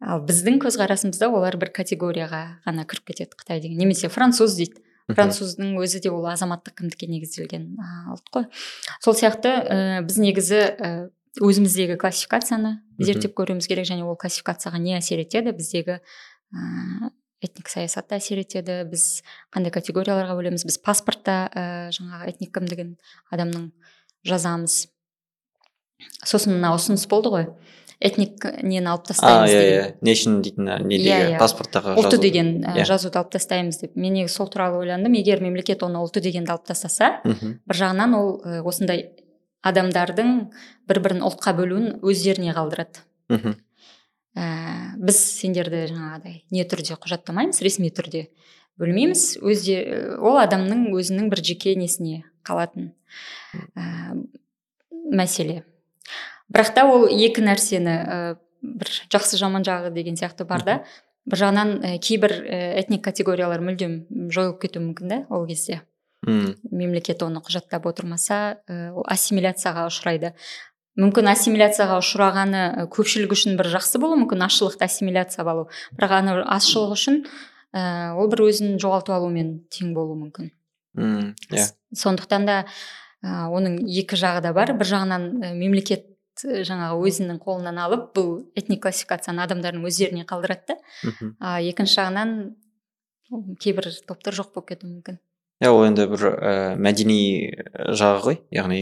S1: Ал біздің көзқарасымызда олар бір категорияға ғана кіріп кетеді қытай деген. Немесе француз дейді. Француздың өзі де ол азаматтық кімдікке негізделген ә, ұлт қой. Сол сияқты ә, біз негізі ә, өзіміздегі классификацияны зерттеп көруіміз керек және ол классификацияға не әсер етеді? Біздегі ыыы этник саясатта әсер етеді. Біз қандай категорияларға бөлеміз? Біз паспортта ә, жаңағы этник кімдігін адамның жазамыз. Сосын мына ұсыныс болды ғой. Этник нені алып
S2: а
S1: тастаймыз
S2: иә
S1: деген.
S2: иә. Нешін дейтін недегі
S1: Иә, иә.
S2: паспорттағы
S1: ұлты
S2: жазу.
S1: деген
S2: Иә.
S1: жазуды алып тастаймыз деп. Мен негізі сол туралы ойландым. Егер мемлекет оны ұлты дегенді алып тастаса
S2: мхм.
S1: бір жағынан ол ә, осындай адамдардың бір бірін ұлтқа бөлуін өздеріне қалдырады.
S2: Мхм.
S1: Ә, біз сендерді жаңағыдай не түрде құжаттамаймыз ресми түрде бөлмейміз. Өзде ол адамның өзінің бір жеке несіне қалатын ә, мәселе. Бірақ та ол екі нәрсені ә, бір жақсы жаман жағы деген сияқты бар да. Бір жағынан ә, кейбір ә, этник категориялар мүлдем жойылып кетуі мүмкін да ол кезде.
S2: М,
S1: мемлекет оны құжаттап отырмаса ә, ол ассимиляцияға ұшырайды. Мүмкін ассимиляцияға ұшырағаны көпшілік үшін бір жақсы болуы мүмкін азшылықты ассимиляция алу. Бірақ ана азшылық үшін ә, ол бір өзін жоғалтып алумен тең болуы мүмкін.
S2: М, иә
S1: сондықтан да ә, оның екі жағы да бар. Бір жағынан ә, мемлекет ә, жаңағы өзінің қолынан алып бұл этник классификацияны адамдардың өздеріне қалдырады да. Екінші жағынан кейбір топтар жоқ болып кетуі мүмкін.
S2: Иә ол енді бір ә, мәдени жағы ғой. Яғни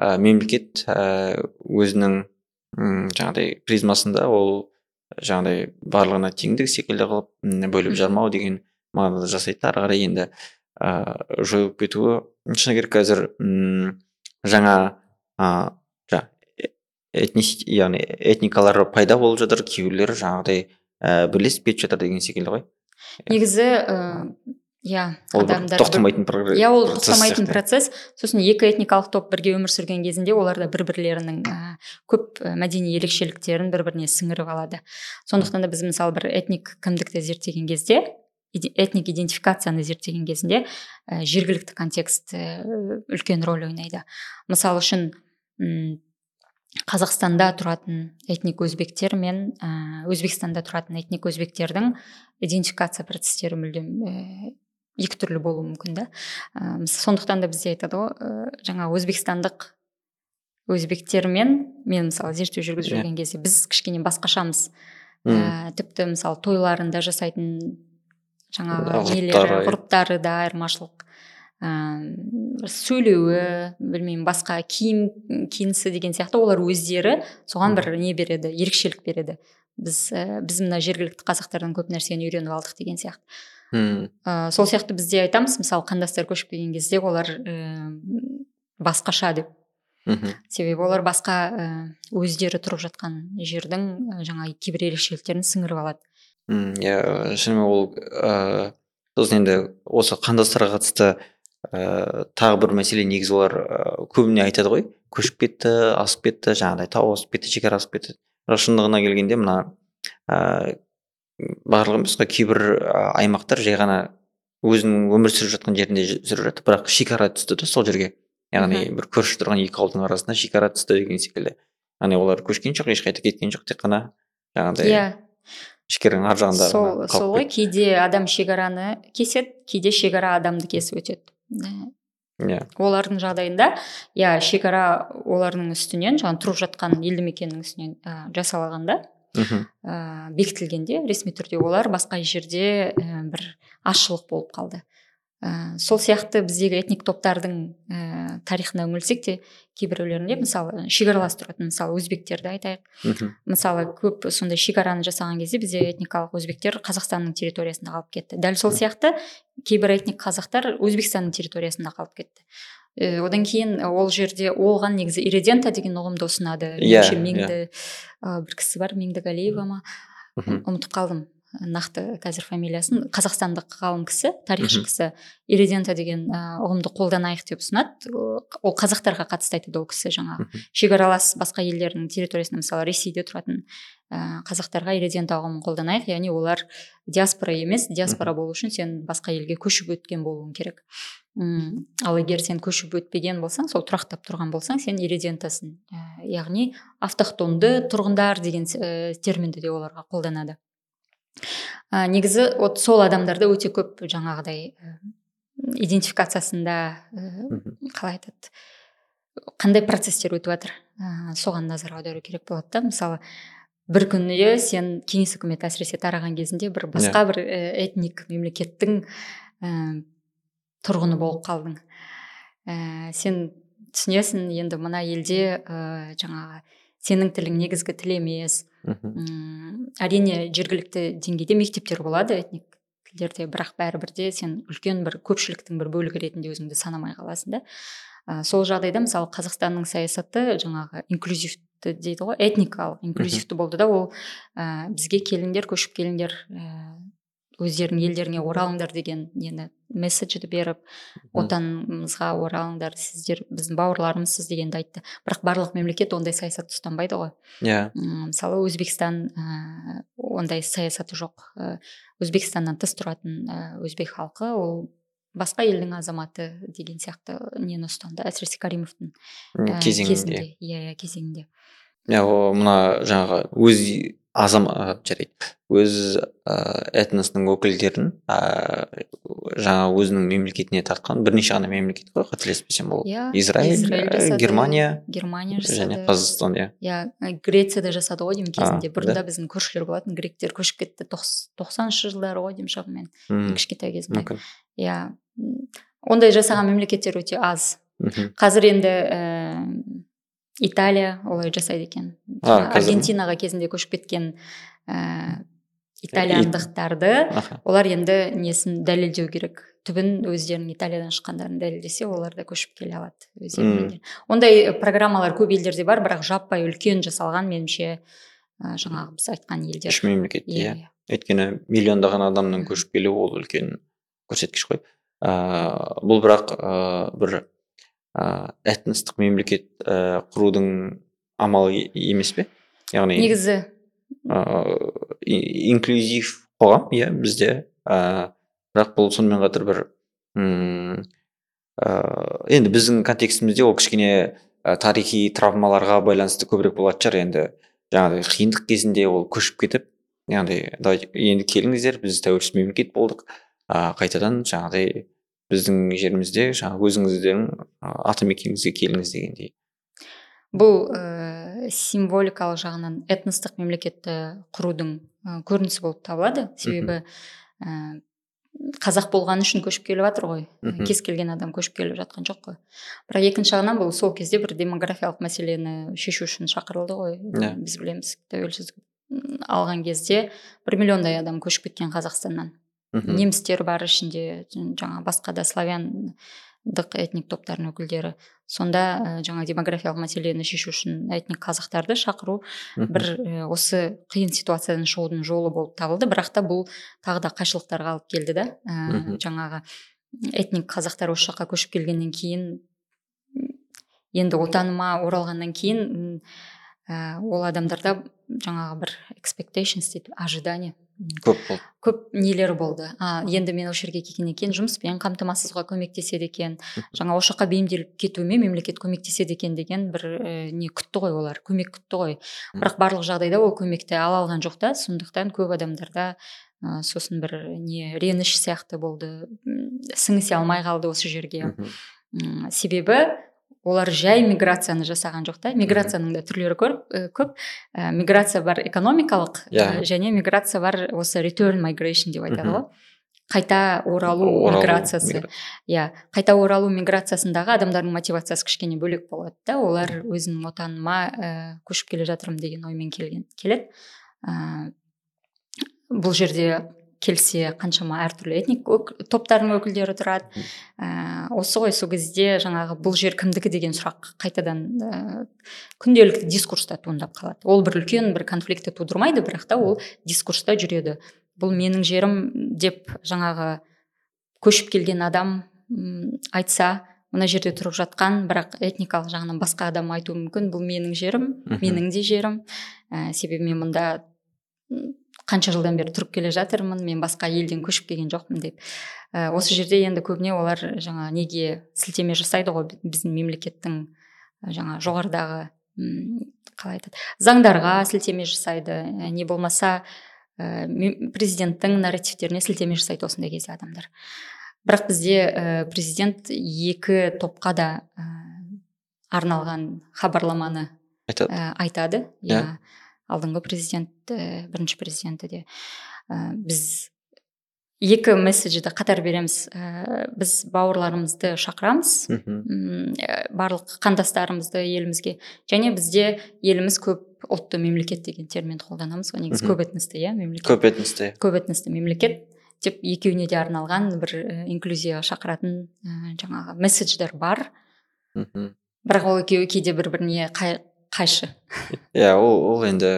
S2: ә, мемлекет ә, өзінің жаңағыдай призмасында ол жаңағыдай барлығына теңдік секілді қылып бөліп жармау деген мағынада жасайды да. Ары қарай енді ә, жойылып кетуі шыны керек. Қазір м, жаңа ә, этнис яғни этникалар пайда болып жатыр кейбіреулері жаңағыдай ә, бірлесіп кетіп жатыр деген секілді ғой.
S1: Негізі ә, иә
S2: ол тоқтамайтын
S1: иә ол тоқтамайтын процесс. Сосын екі этникалық топ бірге өмір сүрген кезінде олар да бір бірлерінің ә, көп мәдени ерекшеліктерін бір біріне сіңіріп алады. Сондықтан да біз мысалы бір этник кімдікті зерттеген кезде этник идентификацияны зерттеген кезінде ә, жергілікті контекст ә, үлкен рөл ойнайды. Мысалы үшін қазақстанда тұратын этник өзбектер мен ә, өзбекстанда тұратын этник өзбектердің идентификация процестері мүлдем ә, екі түрлі болуы мүмкін да. Ә, сондықтан да бізде айтады ғой ә, жаңа өзбекстандық өзбектермен мен мысалы зерттеу жүргізіп
S2: Иә.
S1: жүрген кезде біз кішкене басқашамыз. Ә, тіпті мысалы тойларында жасайтын жаңағы нелері ғұрыптары да айырмашылық ыыы сөйлеуі білмеймін басқа киім киінісі деген сияқты олар өздері соған бір не береді ерекшелік береді. Біз ә, біз мына жергілікті қазақтардан көп нәрсені үйреніп алдық деген сияқты.
S2: М,
S1: ә, сол сияқты бізде айтамыз мысалы қандастар көшіп келген кезде олар ә, басқаша деп.
S2: Мхм.
S1: Себебі олар басқа ә, өздері тұрып жатқан жердің жаңағы кейбір ерекшеліктерін сіңіріп алады.
S2: М, иә шынымен ол ыыы сосын енді осы қандастарға қатысты ыыы тағы бір мәселе негізі олар көбіне айтады ғой. Көшіп кетті асып кетті жаңағыдай тау асып кетті шекара асып кетті. Бірақ шындығына келгенде мына ыыы барлығы емес қой кейбір аймақтар жай ғана өзінің өмір сүріп жатқан жерінде ж- жүріп жатыр бірақ шекара түсті да сол жерге. Яғни бір көрші тұрған екі ауылдың арасына шекара түсті деген секілді. Яғни олар көшкен жоқ ешқайда кеткен жоқ тек қана жаңағыдай
S1: иә.
S2: Шекараның ар жағында
S1: сол сол ғой кейде адам шекараны кеседі кейде шекара адамды кесіп өтеді.
S2: Иә.
S1: Олардың жағдайында иә шекара олардың үстінен жаңағы тұрып жатқан елді мекеннің үстінен ә, жасалғанда
S2: мхм.
S1: ә, бекітілгенде ресми түрде олар басқа жерде ә, бір азшылық болып қалды. Ә, сол сияқты біздегі этник топтардың ә, тарихына үңілсек те кейбіреулерінде мысалы шекаралас тұратын мысалы өзбектерді айтайық. Мысалы көп сондай шекараны жасаған кезде бізде этникалық өзбектер қазақстанның территориясында қалып кетті. Дәл сол сияқты кейбір этник қазақтар өзбекстанның территориясында қалып кетті. Одан кейін ол жерде оған негізі иридента деген ұғымды ұсынады.
S2: Иә,
S1: меніңше
S2: иә.
S1: меңді ә, бір кісі бар меңдігалиева ма? Ұмытып қалдым. Нақты қазір фамилиясын қазақстандық ғалым кісі тарихшы кісі иридента деген ә, ұғымды қолданайық деп ұсынады. Ол қазақтарға қатысты айтады ол кісі жаңағы шекаралас басқа елдердің территориясында мысалы ресейде тұратын ә, қазақтарға иридента ұғымын қолданайық. Яғни олар диаспора емес диаспора болу үшін сен басқа елге көшіп өткен болуың керек. М, ал егер сен көшіп өтпеген болсаң сол тұрақтап тұрған болсаң сен иридентасың яғни автохтонды тұрғындар деген терминді де оларға қолданады. Ә, негізі вот сол адамдарда өте көп жаңағыдай ә, идентификациясында ә, қалай айтады қандай процесстер өтіп жатыр? Ә, соған назар аудару керек болады да. Мысалы бір күні сен кеңес үкіметі әсіресе тараған кезінде бір басқа бір ә, этник мемлекеттің ә, тұрғыны болып қалдың. Ә, сен түсінесің енді мына елде ә, жаңағы сенің тілің негізгі тіл емес м әрине жергілікті деңгейде мектептер болады этник тілдерде бірақ бәрібір де сен үлкен бір көпшіліктің бір бөлігі ретінде өзіңді санамай қаласың да. Ә, сол жағдайда мысалы қазақстанның саясаты жаңағы инклюзивті дейді ғой этникалық инклюзивті болды да ол ә, бізге келіңдер көшіп келіңдер ә, өздерің елдеріңе оралыңдар деген нені месседжді беріп отанымызға оралыңдар сіздер біздің бауырларымызсыз дегенді айтты. Бірақ барлық мемлекет ондай саясатты ұстанбайды ғой.
S2: Иә.
S1: Мысалы өзбекстан ә, ондай саясаты жоқ. Ә, өзбекстаннан тыс тұратын ә, өзбек халқы ол басқа елдің азаматы деген сияқты нені ұстанды әсіресе каримовтың ә,
S2: кезеңінде.
S1: иә иә кезеңінде.
S2: Иә мына жаңағы өз азамат жарайды. Өз ә, этносының өкілдерін ә, жаңа өзінің мемлекетіне тартқан бірнеше ғана мемлекет қой қателеспесем ол.
S1: Иә
S2: израиль,
S1: израиль
S2: ә,
S1: жасады,
S2: германия
S1: германия жасады.
S2: және қазақстан иә.
S1: Иә грецияда жасады ғой деймін кезінде.
S2: А,
S1: бұрында біздің көршілер болатын гректер көшіп кетті тоқсаныншы жылдары ғой деймін шамамен кішкентай кезімде
S2: мүмкін.
S1: Иә ондай жасаған мемлекеттер өте аз.
S2: Мхм
S1: қазір енді ііі италия олай жасайды екен.
S2: А,
S1: аргентинаға кезінде көшіп кеткен ііі итальяндықтарды
S2: аха.
S1: олар енді несін дәлелдеу керек? Түбін өздерінің италиядан шыққандарын дәлелдесе олар да көшіп келе алады өз
S2: Мм.
S1: елдеріне. ондай программалар көп елдерде бар бірақ жаппай үлкен жасалған меніңше ә, жаңағы біз айтқан елдер.
S2: Үш мемлекет
S1: иә
S2: иә. өйткені миллиондаған адамның көшіп келуі ол үлкен көрсеткіш қой. Ыыы бұл бірақ ыыы бір ыыы этностық мемлекет ііі құрудың амалы емес пе? Яғни
S1: негізі.
S2: Ыыы инклюзив қоғам иә бізде ыыы бірақ бұл сонымен қатар бір м ыыы енді біздің контекстімізде ол кішкене ә, тарихи травмаларға байланысты көбірек болатын шығар. Енді жаңағыдай қиындық кезінде ол көшіп кетіп яғни енді келіңіздер біз тәуелсіз мемлекет болдық. Ыыы қайтадан жаңағыдай біздің жерімізде жаңағы өзіңіздердің ы, атамекеніңізге келіңіз дегендей.
S1: Бұл ә, символикалық жағынан этностық мемлекетті құрудың ә, көрінісі болып табылады. Себебі ә, қазақ болғаны үшін көшіп келіп жатыр ғой.
S2: Мхм.
S1: кез келген адам көшіп келіп жатқан жоқ қой. Бірақ екінші жағынан бұл сол кезде бір демографиялық мәселені шешу үшін шақырылды ғой.
S2: Иә.
S1: біз білеміз тәуелсіздік алған кезде бір миллиондай адам көшіп кеткен қазақстаннан.
S2: Мхм.
S1: немістер бар ішінде жаңа басқа да славяндық этник топтардың өкілдері. Сонда ә, жаңа демографиялық мәселені шешу үшін этник қазақтарды шақыру бір ә, осы қиын ситуациядан шығудың жолы болып табылды. Бірақ та бұл тағы да қайшылықтарға алып келді да. Ә, жаңағы этник қазақтар осы жаққа көшіп келгеннен кейін енді отаныма оралғаннан кейін ә, ол адамдарда жаңағы бір expectations дейді ожидание.
S2: Көп болды.
S1: Көп нелер болды. А енді мен осы жерге келгеннен кейін жұмыспен қамтамасызға көмектеседі екен. Жаңа осы жаққа бейімделіп кетуіме мемлекет көмектеседі екен деген бір ә, не күтті ғой олар. Көмек күтті ғой. Бірақ барлық жағдайда ол көмекті ала алған жоқ та. Сондықтан көп адамдарда ә, сосын бір не реніш сияқты болды. Сіңісе алмай қалды осы жерге. Себебі олар жай миграцияны жасаған жоқ та. Миграцияның да түрлері көп, ә, көп. Ә, миграция бар экономикалық
S2: Иә.
S1: ә, және миграция бар осы return migration деп айтады ғой. Қайта оралу,
S2: Оралу
S1: миграциясы.
S2: мигра-
S1: иә қайта оралу миграциясындағы адамдардың мотивациясы кішкене бөлек болады да. Олар өзінің отаныма ә, көшіп келе жатырмын деген оймен келген келеді. Ә, бұл жерде келсе қаншама әртүрлі этник өк- топтардың өкілдері тұрады. Ә, осы ғой сол кезде жаңағы бұл жер кімдікі? деген сұрақ қайтадан ә, күнделікті дискурста туындап қалады. Ол бір үлкен бір конфликтті тудырмайды бірақ та ол дискурста жүреді. Бұл менің жерім деп жаңағы көшіп келген адам айтса мына жерде тұрып жатқан бірақ этникалық жағынан басқа адам айтуы мүмкін. Бұл менің жерім менің де жерім ә, себебі мен мұнда қанша жылдан бері тұрып келе жатырмын мен басқа елден көшіп келген жоқпын деп. Ә, осы жерде енді көбіне олар жаңа неге сілтеме жасайды ғой біздің мемлекеттің ә, жаңа жоғарыдағы қалай айтады заңдарға сілтеме жасайды. Ә, не болмаса ә, президенттің нарративтеріне сілтеме жасайды осындай кезде адамдар. Бірақ бізде ә, президент екі топқа да ә, арналған хабарламаны
S2: айтады.
S1: ә, айтады.
S2: Иә.
S1: иә. Алдыңғы президент ә, бірінші президенті де ә, біз екі месседжді қатар береміз. Ә, біз бауырларымызды шақырамыз ә, барлық қандастарымызды елімізге және бізде еліміз көп ұлтты мемлекет деген терминді қолданамыз ғой. Негізі көп этносты иә мемлекет.
S2: Көп этносты.
S1: Көп этносты мемлекет деп екеуіне де арналған бір инклюзияға шақыратын ә, жаңағы месседждер бар.
S2: Мхм.
S1: Бірақ ол екеуі кейде бір біріне қай, қайшы.
S2: Иә ол ол енді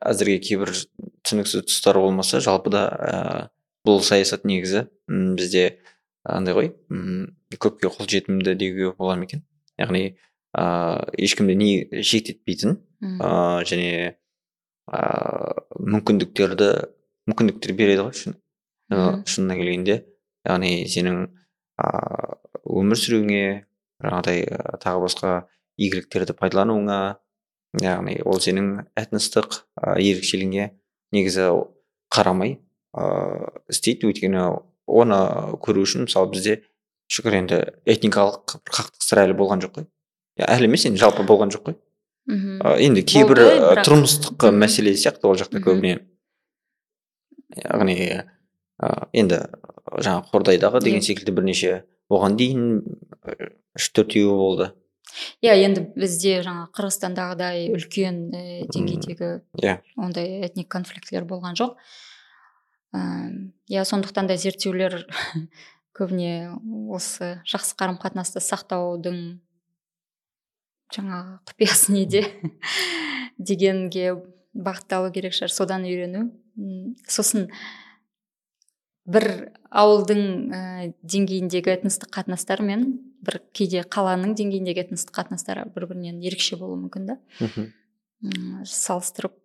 S2: әзірге кейбір түсініксіз тұстары болмаса жалпыда ә, бұл саясат негізі м, бізде андай ғой м, көпке қолжетімді деуге бола ма екен? Яғни ә, ешкімді не шектетпейтін ә, және ә, мүмкіндіктерді мүмкіндіктер береді ғой шын шынына келгенде. Яғни сенің ә, өмір сүруіңе жаңағыдай тағы басқа игіліктерді пайдалануыңа яғни ол сенің этностық ә, ерекшелігіңе негізі қарамай ыыы істейді. Өйткені оны көру үшін мысалы бізде шүкір енді этникалық бір қақтығыстар әлі болған жоқ қой. Әлі емес енді жалпы болған жоқ қой?
S1: Мхм.
S2: Ә, енді кейбір
S1: бірақ-
S2: тұрмыстық мәселе сияқты ол жақта көбіне. Яғни ә, енді жаңағы қордайдағы деген секілді бірнеше оған дейін үш төртеуі болды.
S1: Иә енді бізде жаңа қырғызстандағыдай үлкен ә, деңгейдегі
S2: иә.
S1: ондай этник конфликтілер болған жоқ. Иә сондықтан да зерттеулер көбіне осы жақсы қарым қатынасты сақтаудың жаңағы құпиясы неде дегенге бағытталу керек шығар содан үйрену. Сосын бір ауылдың ә, деңгейіндегі этностық қатынастар мен бір кейде қаланың деңгейіндегі этностық қатынастар бір бірінен ерекше болуы мүмкін да. Салыстырып.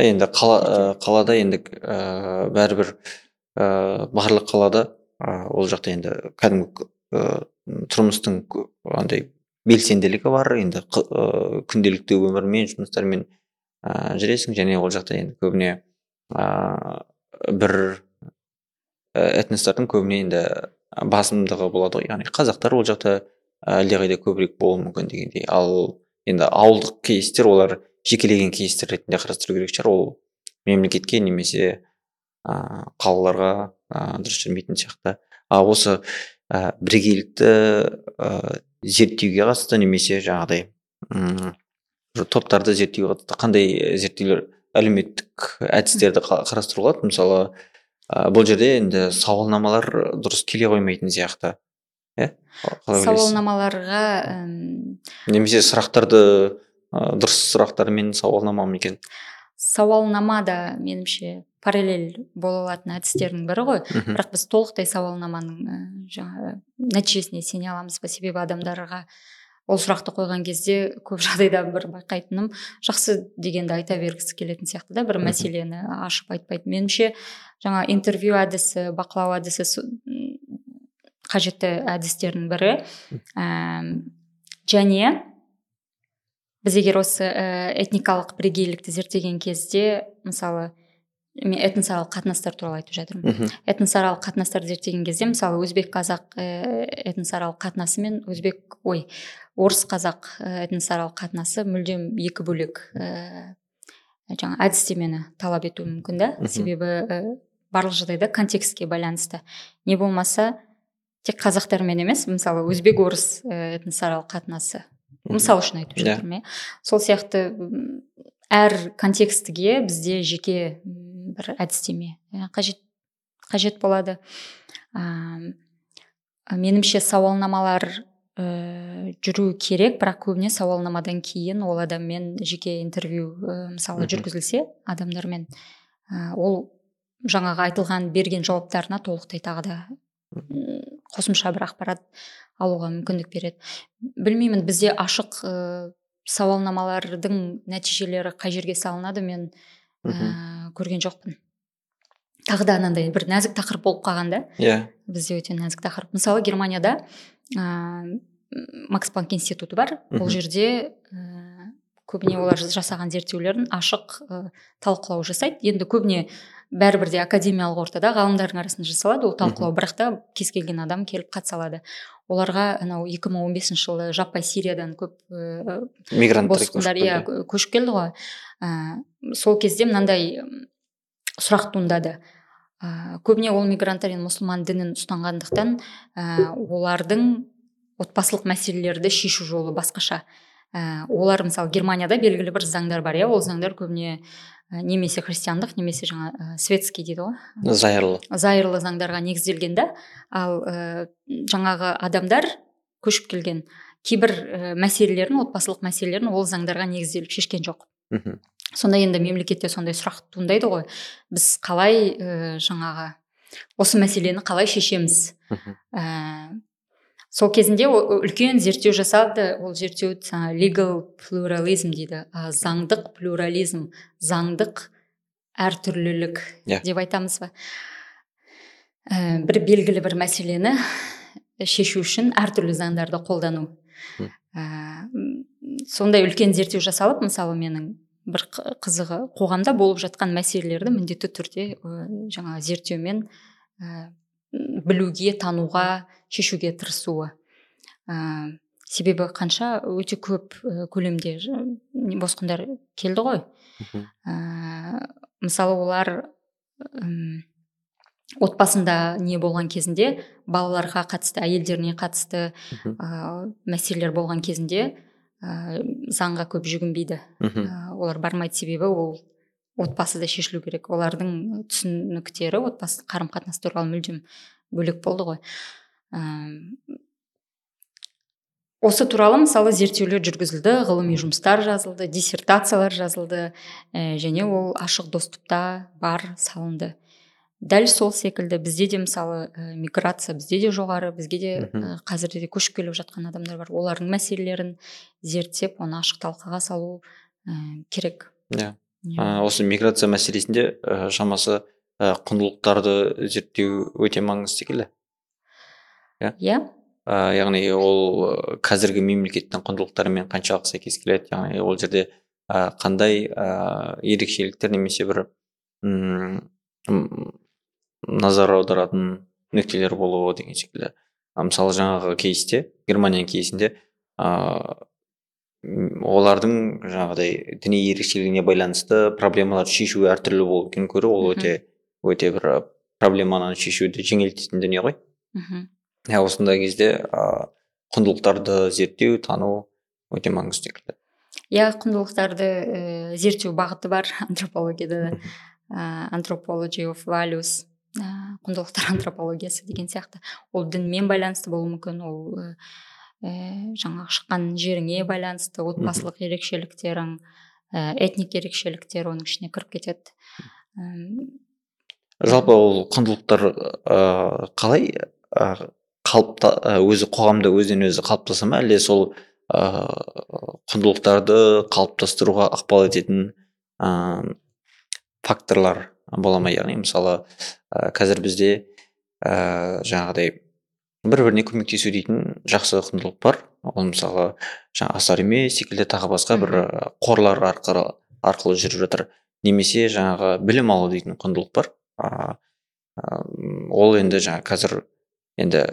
S2: Енді қала ә, қалада енді ә, бәрібір ә, барлық қалада ә, ол жақта енді кәдімгі ә, тұрмыстың андай белсенділігі бар. Енді ә, күнделікті өмірмен жұмыстармен ә, жүресің. Және ол жақта енді көбіне ә, бір этностардың көбіне енді басымдығы болады ғой. Яғни қазақтар ол жақта әлдеқайда көбірек болуы мүмкін дегендей. Ал енді ауылдық кейстер олар жекелеген кейстер ретінде қарастыру керек шығар. Ол мемлекетке немесе ә, қалаларға ә, дұрыс жүрмейтін сияқты. А осы ә, бірегейлікті ә, зерттеуге қатысты немесе жаңағыдай топтарды зерттеуге қатысты қандай зерттеулер әлеуметтік әдістерді болады? Мысалы ә, бұл жерде енді сауалнамалар дұрыс келе қоймайтын сияқты иә?
S1: Сауалнамаларға
S2: немесе сұрақтарды ә, дұрыс сұрақтармен сауалнама ма екен?
S1: Сауалнама да меніңше параллель бола алатын әдістердің бірі ғой.
S2: Мхм.
S1: бірақ біз толықтай сауалнаманың жаңағы нәтижесіне сене аламыз ба себебі адамдарға ол сұрақты қойған кезде көп жағдайда бір байқайтыным жақсы дегенді айта бергісі келетін сияқты да бір мәселені ашып айтпайды меніңше жаңа интервью әдісі бақылау әдісі қажетті әдістердің бірі. Әм, және біз егер осы ә, этникалық бірегейлікті зерттеген кезде мысалы мен этносаралық қатынастар туралы айтып жатырмын.
S2: Мхм.
S1: Этносаралық қатынастарды зерттеген кезде мысалы өзбек қазақ ә, этносаралық қатынасы мен өзбек ой орыс қазақ ә, этносаралық қатынасы мүлдем екі бөлек. Ә, жаңа әдістемені талап етуі мүмкін да. Себебі ә, барлық жағдайда контекстке байланысты. Не болмаса тек қазақтармен емес мысалы өзбек орыс этносаралық қатынасы. Мысал үшін айтып
S2: Иә.
S1: жатырмын иә. Сол сияқты әр контекстіге бізде жеке бір әдістеме. Ә, қажет қажет болады. А, меніңше сауалнамалар ә, жүру керек бірақ көбіне сауалнамадан кейін ол адаммен жеке интервью ә, мысалы жүргізілсе адамдармен ә, ол жаңағы айтылған берген жауаптарына толықтай тағы да қосымша бір ақпарат алуға мүмкіндік береді. Білмеймін бізде ашық ә, сауалнамалардың нәтижелері қай жерге салынады мен. Ә, көрген жоқпын. Тағы да анандай бір нәзік тақырып болып қалған да.
S2: Иә.
S1: Бізде өте нәзік тақырып. Мысалы германияда ә, макс планк институты бар. Ол жерде ә, көбіне олар жасаған зерттеулерін ашық ә, талқылау жасайды. Енді көбіне бәрібір де академиялық ортада ғалымдардың арасында жасалады. Ол талқылау бірақ та кез келген адам келіп қатыса алады. Оларға анау 2015 жылы жаппай сириядан көп ә,
S2: мигранттар
S1: босқындар иә көшіп келді ғой. Ә, сол кезде мынандай сұрақ туындады. Ә, көбіне ол мигранттар енді мұсылман дінін ұстанғандықтан ә, олардың отбасылық мәселелерді шешу жолы басқаша. Ә, олар мысалы германияда белгілі бір заңдар бар иә ол заңдар көбіне немесе христиандық немесе жаңа ә, светский дейді ғой.
S2: Зайырлы.
S1: Зайырлы заңдарға негізделген да. Ал ә, жаңағы адамдар көшіп келген кейбір ә, мәселелерін отбасылық мәселелерін ол заңдарға негізделіп шешкен жоқ.
S2: Мхм.
S1: Сонда енді мемлекетте сондай сұрақ туындайды ғой. Біз қалай ә, жаңағы осы мәселені қалай шешеміз?
S2: Мхм.
S1: Ә, сол кезінде о- үлкен зерттеу жасалды ол зерттеу legal pluralism дейді. Ә, заңдық плюрализм заңдық әртүрлілік
S2: Иә.
S1: деп айтамыз ба? Ә, бір белгілі бір мәселені шешу үшін әртүрлі заңдарды қолдану. Ә, сондай үлкен зерттеу жасалып мысалы менің бір қызығы қоғамда болып жатқан мәселелерді міндетті түрде ә, жаңағы зерттеумен ә, білуге тануға шешуге тырысуы. Ә, себебі қанша өте көп көлемде босқындар келді ғой. Ә, мысалы олар ым, отбасында не болған кезінде балаларға қатысты әйелдеріне қатысты ә, мәселелер болған кезінде ә, заңға көп жүгінбейді. Ә, олар бармайды. Себебі ол отбасыда шешілу керек. Олардың түсініктері отбасы қарым қатынас туралы мүлдем бөлек болды ғой. Әм, осы туралы мысалы зерттеулер жүргізілді ғылыми жұмыстар жазылды диссертациялар жазылды ә, және ол ашық доступта бар салынды. Дәл сол секілді бізде де мысалы ә, миграция бізде де жоғары бізге де ә, қазірде де көшіп келіп жатқан адамдар бар. Олардың мәселелерін зерттеп оны ашық талқыға салу ә, керек.
S2: Иә
S1: Иә.
S2: Ә, осы миграция мәселесінде ә, шамасы ә, құндылықтарды зерттеу өте маңызды секілді.
S1: Иә?
S2: Ә, яғни ол ә, қазіргі мемлекеттің құндылықтарымен қаншалықты сәйкес келеді? Яғни ол жерде ә, қандай ә, ерекшеліктер немесе бір м, м, назар аударатын нүктелер болуы деген секілді. Мысалы жаңағы кейсте германияның кейсінде олардың жаңағыдай діни ерекшелігіне байланысты проблемаларды шешу әртүрлі болуын көру ол өте өте бір ә, проблеманы шешуді жеңілдететін дүние ғой.
S1: Мхм.
S2: Иә осындай кезде ә, құндылықтарды зерттеу тану өте маңызды секілді
S1: иә құндылықтарды ә, зерттеу бағыты бар антропологияда да. Ә, anthropology of values ә, құндылықтар антропологиясы деген сияқты. Ол дінмен байланысты болуы мүмкін ол ә, ә, жаңағы шыққан жеріңе байланысты отбасылық ерекшеліктерің ә, этник ерекшеліктер оның ішіне кіріп кетеді. Әм,
S2: жалпы ол құндылықтар ә, қалай ә, қалыпта ә, өзі қоғамда өзінен өзі қалыптаса ма? Әлде сол ә, құндылықтарды қалыптастыруға ықпал ететін ә, факторлар бола ма? Яғни мысалы ә, қазір бізде ә, жаңағыдай бір біріне көмектесу дейтін жақсы құндылық бар. Ол мысалы жаңағы асар емес секілді тағы басқа бір қорлар арқылы арқылы жүріп жатыр. Немесе жаңағы білім алу дейтін құндылық бар. А, а, м, ол енді жаңа қазір енді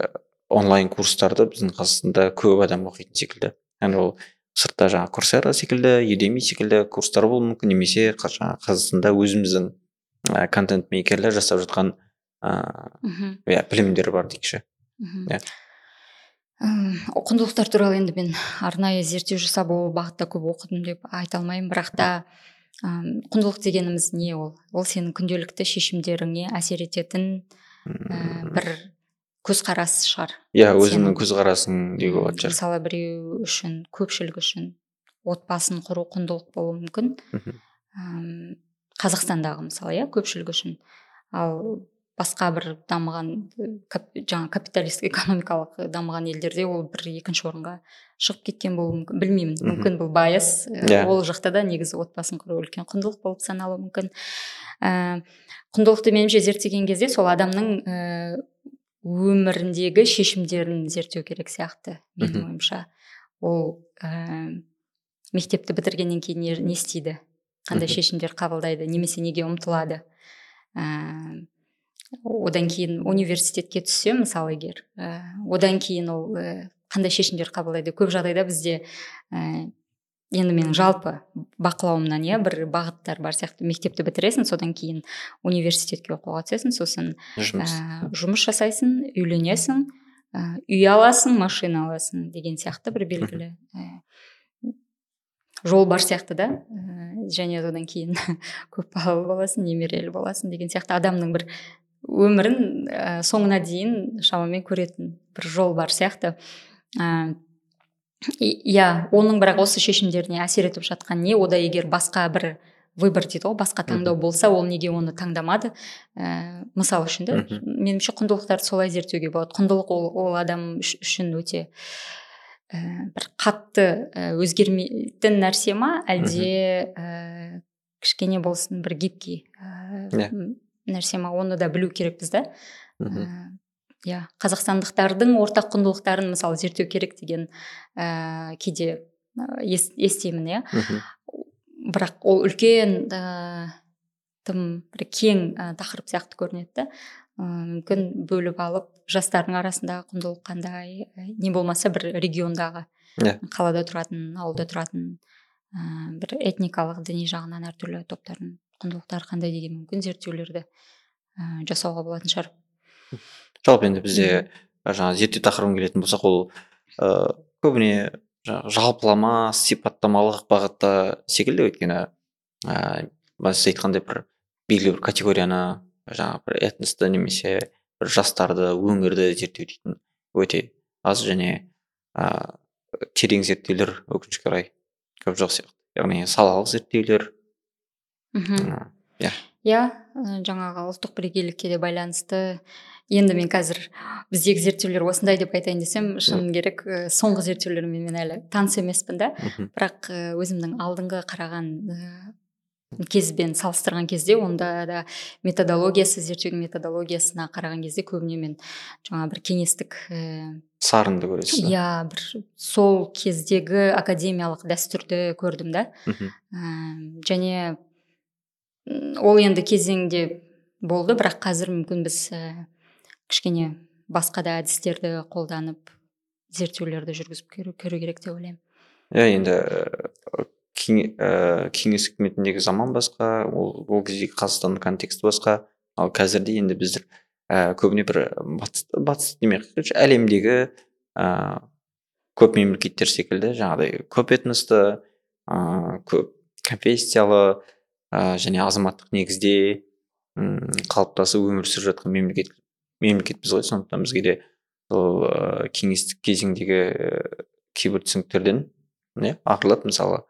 S2: онлайн курстарды біздің қазақстанда көп адам оқитын секілді. Яғни ол сыртта жаңағы курсера секілді юдеми секілді курстар болуы мүмкін. Немесе жаңағы қазақстанда өзіміздің контент мейкерлер жасап жатқан ыыы иә білімдер бар дейікші Иә.
S1: М, құндылықтар туралы енді мен арнайы зерттеу жасап ол бағытта көп оқыдым деп айта алмаймын. Бірақ та м, құндылық дегеніміз не ол? Ол сенің күнделікті шешімдеріңе әсер ететін ә, бір көзқарас шығар.
S2: Иә
S1: сенің-
S2: өзіңнің көзқарасың деуге болатын шығар.
S1: мысалы біреу үшін көпшілік үшін отбасын құру құндылық болуы мүмкін. Қазақстандағы мысалы иә көпшілік үшін. Ал басқа бір дамыған э, кап, жаңа капиталистік экономикалық дамыған елдерде ол бір екінші орынға шығып кеткен болуы мүмкін білмеймін. Мүмкін бұл байыз э,
S2: Иә.
S1: ол жақта да негізі отбасын құру үлкен құндылық болып саналуы мүмкін. Ә, құндылықты меніңше зерттеген кезде сол адамның ә, өміріндегі шешімдерін зерттеу керек сияқты менің ойымша. Ол ә, мектепті бітіргеннен кейін не, не істейді? Қандай шешімдер қабылдайды? Немесе неге ұмтылады? Ә, одан кейін университетке түссе мысалы егер ә, одан кейін ол ә, қандай шешімдер қабылдайды көп жағдайда бізде ә, енді менің жалпы бақылауымнан иә бір бағыттар бар сияқты. Мектепті бітіресің содан кейін университетке оқуға түсесің сосын
S2: жұмыс.
S1: ә, жұмыс жасайсың үйленесің ә, үй аласың машина аласың деген сияқты бір белгілі ә, жол бар сияқты да. Ә, және одан кейін көпбалалы боласың немерелі боласың деген сияқты. Адамның бір өмірін ә, соңына дейін шамамен көретін бір жол бар сияқты. Ә, иә оның бірақ осы шешімдеріне әсер етіп жатқан не? Ода егер басқа бір выбор дейді ғой басқа таңдау болса ол неге оны таңдамады? Ә, мысал үшін да
S2: Мгм.
S1: меніңше құндылықтарды солай зерттеуге болады. Құндылық ол, ол адам үш- үшін өте ә, бір қатты ә, өзгермейтін нәрсе ма? Әлде ә, кішкене болсын бір гибкий ә, нәрсе ма оны да білу керекпіз да. Ә, иә қазақстандықтардың ортақ құндылықтарын мысалы зерттеу керек деген ә, кейде ә, ес- естимін иә бірақ ол үлкен ә, тым бір кең ә, тақырып сияқты көрінеді да мүмкін бөліп алып жастардың арасындағы құндылық қандай ә, не болмаса бір региондағы
S2: Иә.
S1: қалада тұратын ауылда тұратын ә, бір этникалық діни жағынан әртүрлі топтардың құндылықтары қандай деген мүмкін зерттеулерді ә, жасауға болатын шығар.
S2: Жалпы енді бізде жаңағы зерттеу тақырыбына келетін болсақ ол ыыы көбіне жаңағы жалпылама сипаттамалық бағытта секілді өйткені ыыы сіз айтқандай бір белгілі бір категорияны жаңағы бір этносты немесе бір жастарды өңірді зерттеу дейтін өте аз және ыыы терең зерттеулер өкінішке орай көп жоқ сияқты. Яғни салалық зерттеулер
S1: иә ә, жаңағы ұлттық бірегейлікке де байланысты енді мен қазір біздегі зерттеулер осындай деп айтайын десем шыны керек ә, соңғы зерттеулермен мен әлі таныс емеспін да бірақ өзімнің алдыңғы қараған кезбен салыстырған кезде онда да методологиясы зерттеудің методологиясына қараған кезде көбіне мен жаңа бір кеңестік ә,
S2: сарынды көресіз
S1: иә бір сол кездегі академиялық дәстүрді көрдім да. Ә, және ол енді кезеңде болды бірақ қазір мүмкін біз ә, кішкене басқа да әдістерді қолданып зерттеулерді жүргізіп көру, керек деп ойлаймын.
S2: Иә енді кеңе- ііі, кеңес үкіметіндегі заман басқа ол ол кездегі қазақстанның контексті басқа. Ал қазірде енді біздер ііі көбіне бір батыс батыс демей әлемдегі ііі көп мемлекеттер секілді жаңағыдай көп этносты ыыы көп конфессиялы ыыы және азаматтық негізде м қалыптасып өмір сүріп жатқан мемлекет мемлекетпіз ғой. Сондықтан бізге де сол ыыы кеңестік кезеңдегі ііі кейбір түсініктерден иә арылып мысалы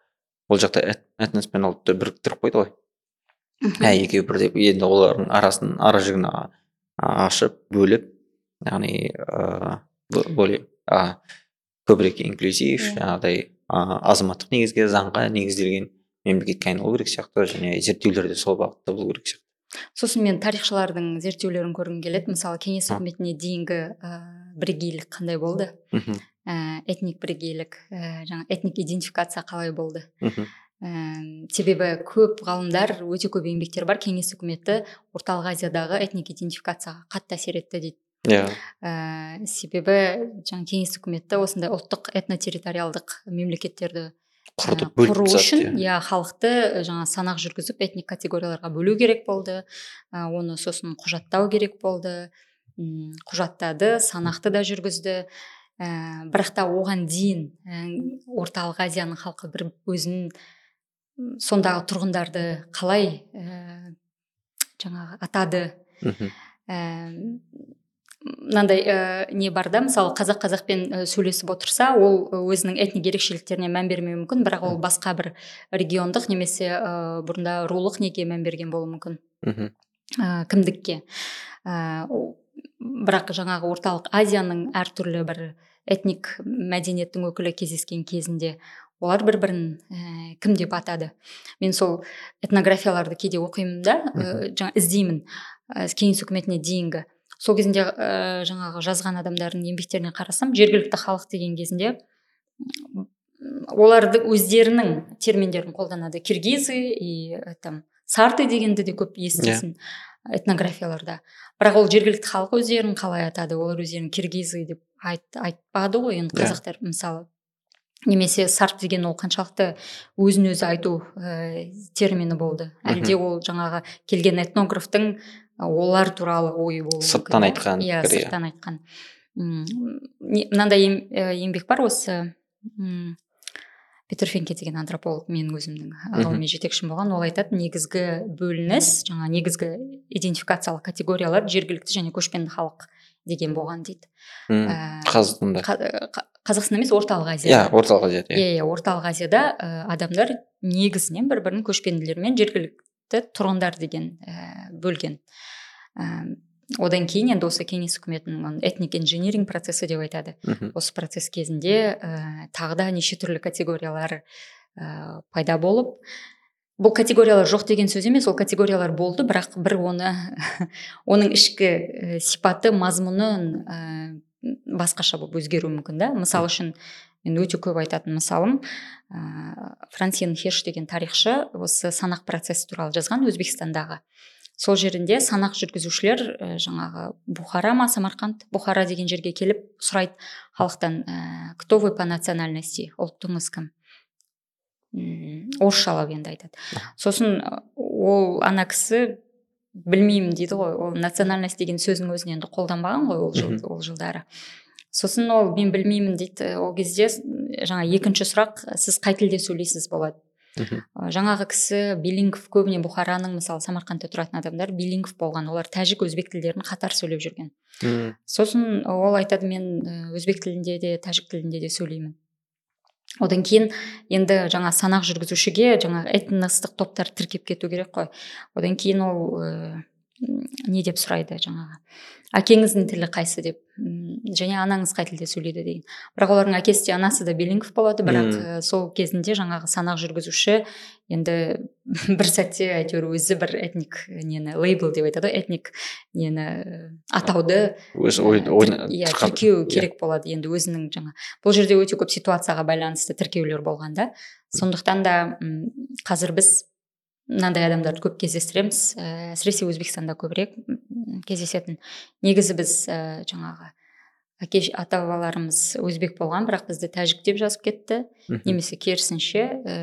S2: ол жақта эт- этнос пен ұлтты біріктіріп қойды ғой. Ә екеуі бірдей енді олардың арасын ара жігін ашып бөліп яғни ыыы более а, көбірек инклюзив
S1: Иә.
S2: жаңағыдай азаматтық негізге заңға негізделген мемлекетке айналу керек сияқты және зерттеулер де сол бағытта болу керек сияқты.
S1: Сосын мен тарихшылардың зерттеулерін көргім келеді. Мысалы кеңес үкіметіне дейінгі ә, бірегейлік қандай болды?
S2: Мхм
S1: ә, этник бірегейлік ә, жаңа этник идентификация қалай болды?
S2: Мхм
S1: ә, себебі көп ғалымдар өте көп еңбектер бар. Кеңес үкіметі орталық азиядағы этник идентификацияға қатты әсер етті дейді.
S2: Иә.
S1: Ә, себебі жаңа кеңес үкіметі осындай ұлттық этнотерриториалдық мемлекеттерді
S2: құртып бөліп
S1: құру үшін
S2: иә.
S1: халықты жаңа санақ жүргізіп этник категорияларға бөлу керек болды. Ә, оны сосын құжаттау керек болды. Құжаттады санақты да жүргізді. Ә, бірақ та оған дейін ә, орталық азияның халқы бір өзін сондағы тұрғындарды қалай ә, жаңағы атады.
S2: Мхм.
S1: Ііі мынандай ә, не бар да? Мысалы қазақ қазақпен ә, сөйлесіп отырса ол ә, өзінің этник ерекшеліктеріне мән бермеуі мүмкін бірақ ол басқа бір региондық немесе ә, бұрында рулық неге мән берген болуы мүмкін.
S2: Мхм
S1: ә, кімдікке. Ә, бірақ жаңағы орталық азияның әртүрлі бір этник мәдениеттің өкілі кездескен кезінде олар бір бірін ә, кім деп атады? Мен сол этнографияларды кейде оқимын да ә, жаңа іздеймін ә, кеңес үкіметіне дейінгі. Сол кезінде ә, жаңағы жазған адамдардың еңбектеріне қарасам жергілікті халық деген кезінде оларды өздерінің терминдерін қолданады. Киргизы и э, там сарты дегенді де көп естисің этнографияларда. Бірақ ол жергілікті халық өздерін қалай атады олар өздерін киргизы деп айт, айтпады ғой. Енді
S2: Иә.
S1: қазақтар мысалы немесе сарт деген ол қаншалықты өзін өзі айту ә, термині болды. Әлде ол жаңағы келген этнографтың олар туралы болуы мүмкін,
S2: Сырттан
S1: иә?
S2: айтқан
S1: иә
S2: иә.
S1: сырттан айтқан. Мынандай ә, еңбек бар осы м, петер фенке деген антрополог менің өзімнің ғылыми жетекшім болған. Ол айтады негізгі бөлініс жаңа негізгі идентификациялық категориялар жергілікті және көшпенді халық деген болған дейді. Ә,
S2: қазақстанда
S1: Қа- Қа- қазақстан емес орталық
S2: иә
S1: азияда
S2: орталық азияда иә.
S1: Иә иә орталық азияда ә, адамдар негізінен бір бірін көшпенділер мен жергілікті тұрғындар деген ә, бөлген. Ә, одан кейін енді осы кеңес үкіметінің этник инжиниринг процесі деп айтады.
S2: Мхм.
S1: осы процесс кезінде ә, тағы да неше түрлі категориялар ә, пайда болып. Бұл категориялар жоқ деген сөз емес ол категориялар болды бірақ бір оны оның ішкі ә, сипаты мазмұны ә, басқаша болып өзгеруі мүмкін да. Мысалы үшін мен өте көп айтатын мысалым ә, франсин хеш деген тарихшы осы санақ процесі туралы жазған өзбекстандағы. Сол жерінде санақ жүргізушілер ә, жаңағы бухара ма самарқанд бухара деген жерге келіп сұрайды халықтан ә, кто вы по национальности? ұлтыңыз кім орысшалап енді айтады. Сосын ә, ол ана кісі білмеймін дейді ғой ол национальность деген сөздің өзін енді қолданбаған ғой ол, жыл, ол жылдары. Сосын ол мен білмеймін дейді ол кезде жаңа екінші сұрақ сіз қай тілде сөйлейсіз? болады.
S2: Мгм.
S1: Ә, жаңағы кісі билингв көбіне бұхараның мысалы самарқандта тұратын адамдар билингв болған олар тәжік өзбек тілдерін қатар сөйлеп жүрген. Сосын ол айтады мен өзбек тілінде де тәжік тілінде де сөйлеймін одан кейін енді жаңа санақ жүргізушіге жаңа этностық топтар тіркеп кету керек қой. Одан кейін ол не деп сұрайды жаңағы. Әкеңіздің тілі қайсы деп. Және анаңыз қай тілде сөйлейді деген. Бірақ олардың әкесі де анасы да билингв болады. Бірақ ә, сол кезінде жаңағы санақ жүргізуші енді бір сәтте әйтеуір өзі бір этник нені лейбл деп айтады ғой этник нені атауды
S2: өз
S1: иә тіркеу
S2: иә.
S1: керек болады енді өзінің жаңа. Бұл жерде өте көп ситуацияға байланысты тіркеулер болған да. Сондықтан да қазір біз мынандай адамдарды көп кездестіреміз. Ә, әсіресе өзбекстанда көбірек кездесетін. Негізі біз ә, жаңағы әке ата бабаларымыз өзбек болған бірақ бізді тәжік деп жазып кетті. Немесе керісінше ә,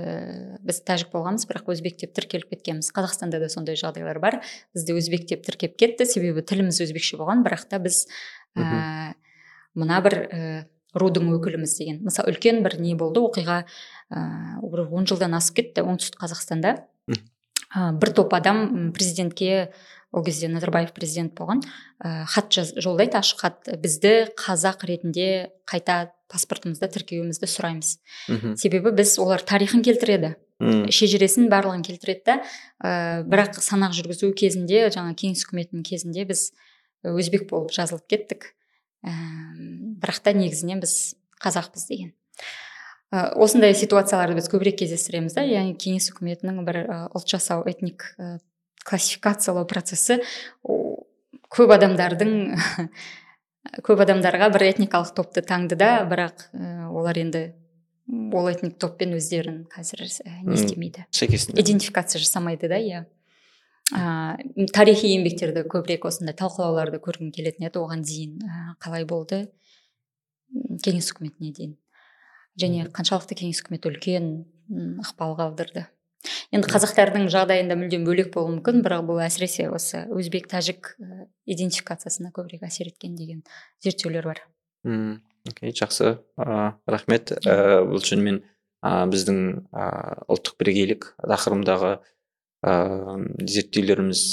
S1: біз тәжік болғанбыз бірақ өзбек деп тіркеліп кеткенбіз. Қазақстанда да сондай жағдайлар бар. Бізді өзбек деп тіркеп кетті. Себебі тіліміз өзбекше болған бірақ та біз ә, мына бір ә, рудың өкіліміз деген. Мысалы үлкен бір не болды оқиға ә, бір он жылдан асып кетті оңтүстік қазақстанда. Бір топ адам президентке ол кезде назарбаев президент болған. Ә, хат жаз, жолдайды ашық хат. Бізді қазақ ретінде қайта паспортымызда тіркеуімізді сұраймыз.
S2: Мгм.
S1: себебі біз олар тарихын келтіреді. Шежіресін барлығын келтіреді да ә, бірақ санақ жүргізу кезінде жаңа кеңес үкіметінің кезінде біз өзбек болып жазылып кеттік. Ә, бірақ та негізінен біз қазақпыз деген. ә, осындай ситуацияларды біз көбірек кездестіреміз да. Яғни кеңес үкіметінің бір ә, ұлт жасау этник ә, классификациялау процесі көп адамдардың көп адамдарға бір этникалық топты таңды да. Бірақ ә, олар енді ол этник топпен өздерін қазір не істемейді. Идентификация жасамайды да иә. Ә, тарихи еңбектерді көбірек осындай талқылауларды көргім келетін еді. Оған дейін ә, қалай болды? Кеңес үкіметіне дейін. Және қаншалықты кеңес үкіметі үлкен ықпал қалдырды. Енді қазақтардың жағдайында мүлдем бөлек болуы мүмкін бірақ бұл әсіресе осы өзбек тәжік ә, идентификациясына көбірек әсер еткен деген зерттеулер бар.
S2: М, окей жақсы. Ыыы рахмет. Ііі бұл шынымен ыыы біздің ыыы ұлттық бірегейлік тақырыбындағы ыыы зерттеулеріміз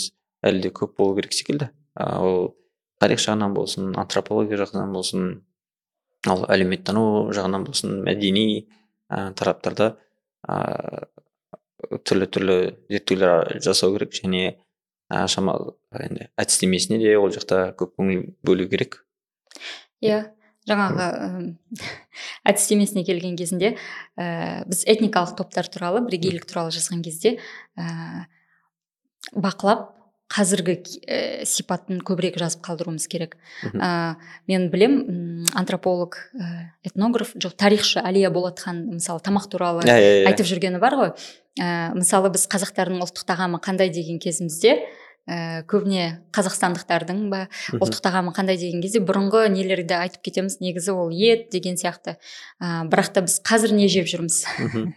S2: әлі де көп болу керек секілді. Ол тарих жағынан болсын антропология жағынан болсын ал әлеуметтану жағынан болсын мәдени ә, тараптарда түрлі түрлі зерттеулер жасау керек және ә, шамалы енді әдістемесіне де ол жақта көп көңіл бөлу керек.
S1: Иә жаңағы ым, әдістемесіне келген кезінде ә, біз этникалық топтар туралы бірегейлік туралы жазған кезде ә, бақылап қазіргі ә, сипатын көбірек жазып қалдыруымыз керек. Ә, мен білем антрополог ә, этнограф жоқ тарихшы әлия болатхан мысалы тамақ туралы
S2: иә иә иә.
S1: айтып жүргені бар ғой. Ә, мысалы біз қазақтардың ұлттық тағамы қандай деген кезімізде ә, көбіне қазақстандықтардың ба ұлттық тағамы қандай деген кезде бұрынғы нелерді айтып кетеміз. Негізі ол ет деген сияқты. Ә, бірақ та біз қазір не жеп жүрміз?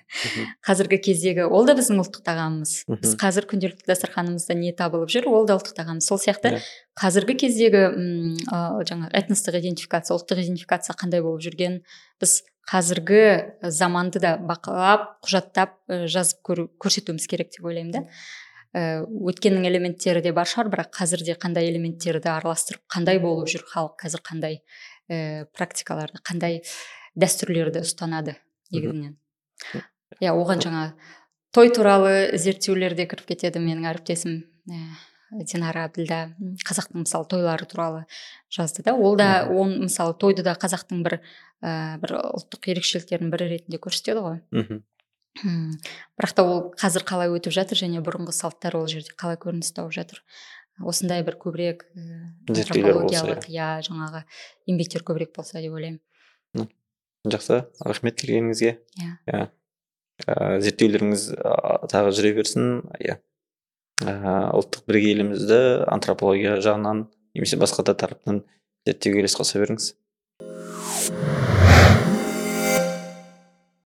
S1: Қазіргі кездегі ол да біздің ұлттық тағамымыз. Біз қазір күнделікті дастарханымызда не табылып жүр ол да ұлттық тағамымыз. Сол сияқты
S2: Иә.
S1: қазіргі кездегі ә, жаңағы этностық идентификация ұлттық идентификация қандай болып жүрген біз қазіргі заманды да бақылап құжаттап жазып көрсетуіміз керек деп ойлаймын да. Өткеннің элементтері де бар шығар бірақ қазірде қандай элементтерді араластырып қандай болып жүр халық қазір қандай ә, практикаларды қандай дәстүрлерді ұстанады негізінен иә оған жаңа той туралы зерттеулер де кіріп кетеді менің әріптесім ә, динара әбділда қазақтың мысалы тойлары туралы жазды да. Ол да он мысалы тойды да қазақтың бір ә, бір ұлттық ерекшеліктерінің бірі ретінде көрсетеді ғой.
S2: Мгм.
S1: М, бірақ та ол қазір қалай өтіп жатыр және бұрынғы салттар ол жерде қалай көрініс тауып жатыр. Осындай бір көбірек антропологиялық иә. жаңағы еңбектер көбірек болса деп ойлаймын.
S2: Жақсы. Рахмет келгеніңізге
S1: Иә.
S2: иә. Ә, зерттеулеріңіз тағы жүре берсін. Иә. Ә, ұлттық бірегейлігімізді антропология жағынан немесе басқа да тараптан зерттеуге үлес қоса беріңіз.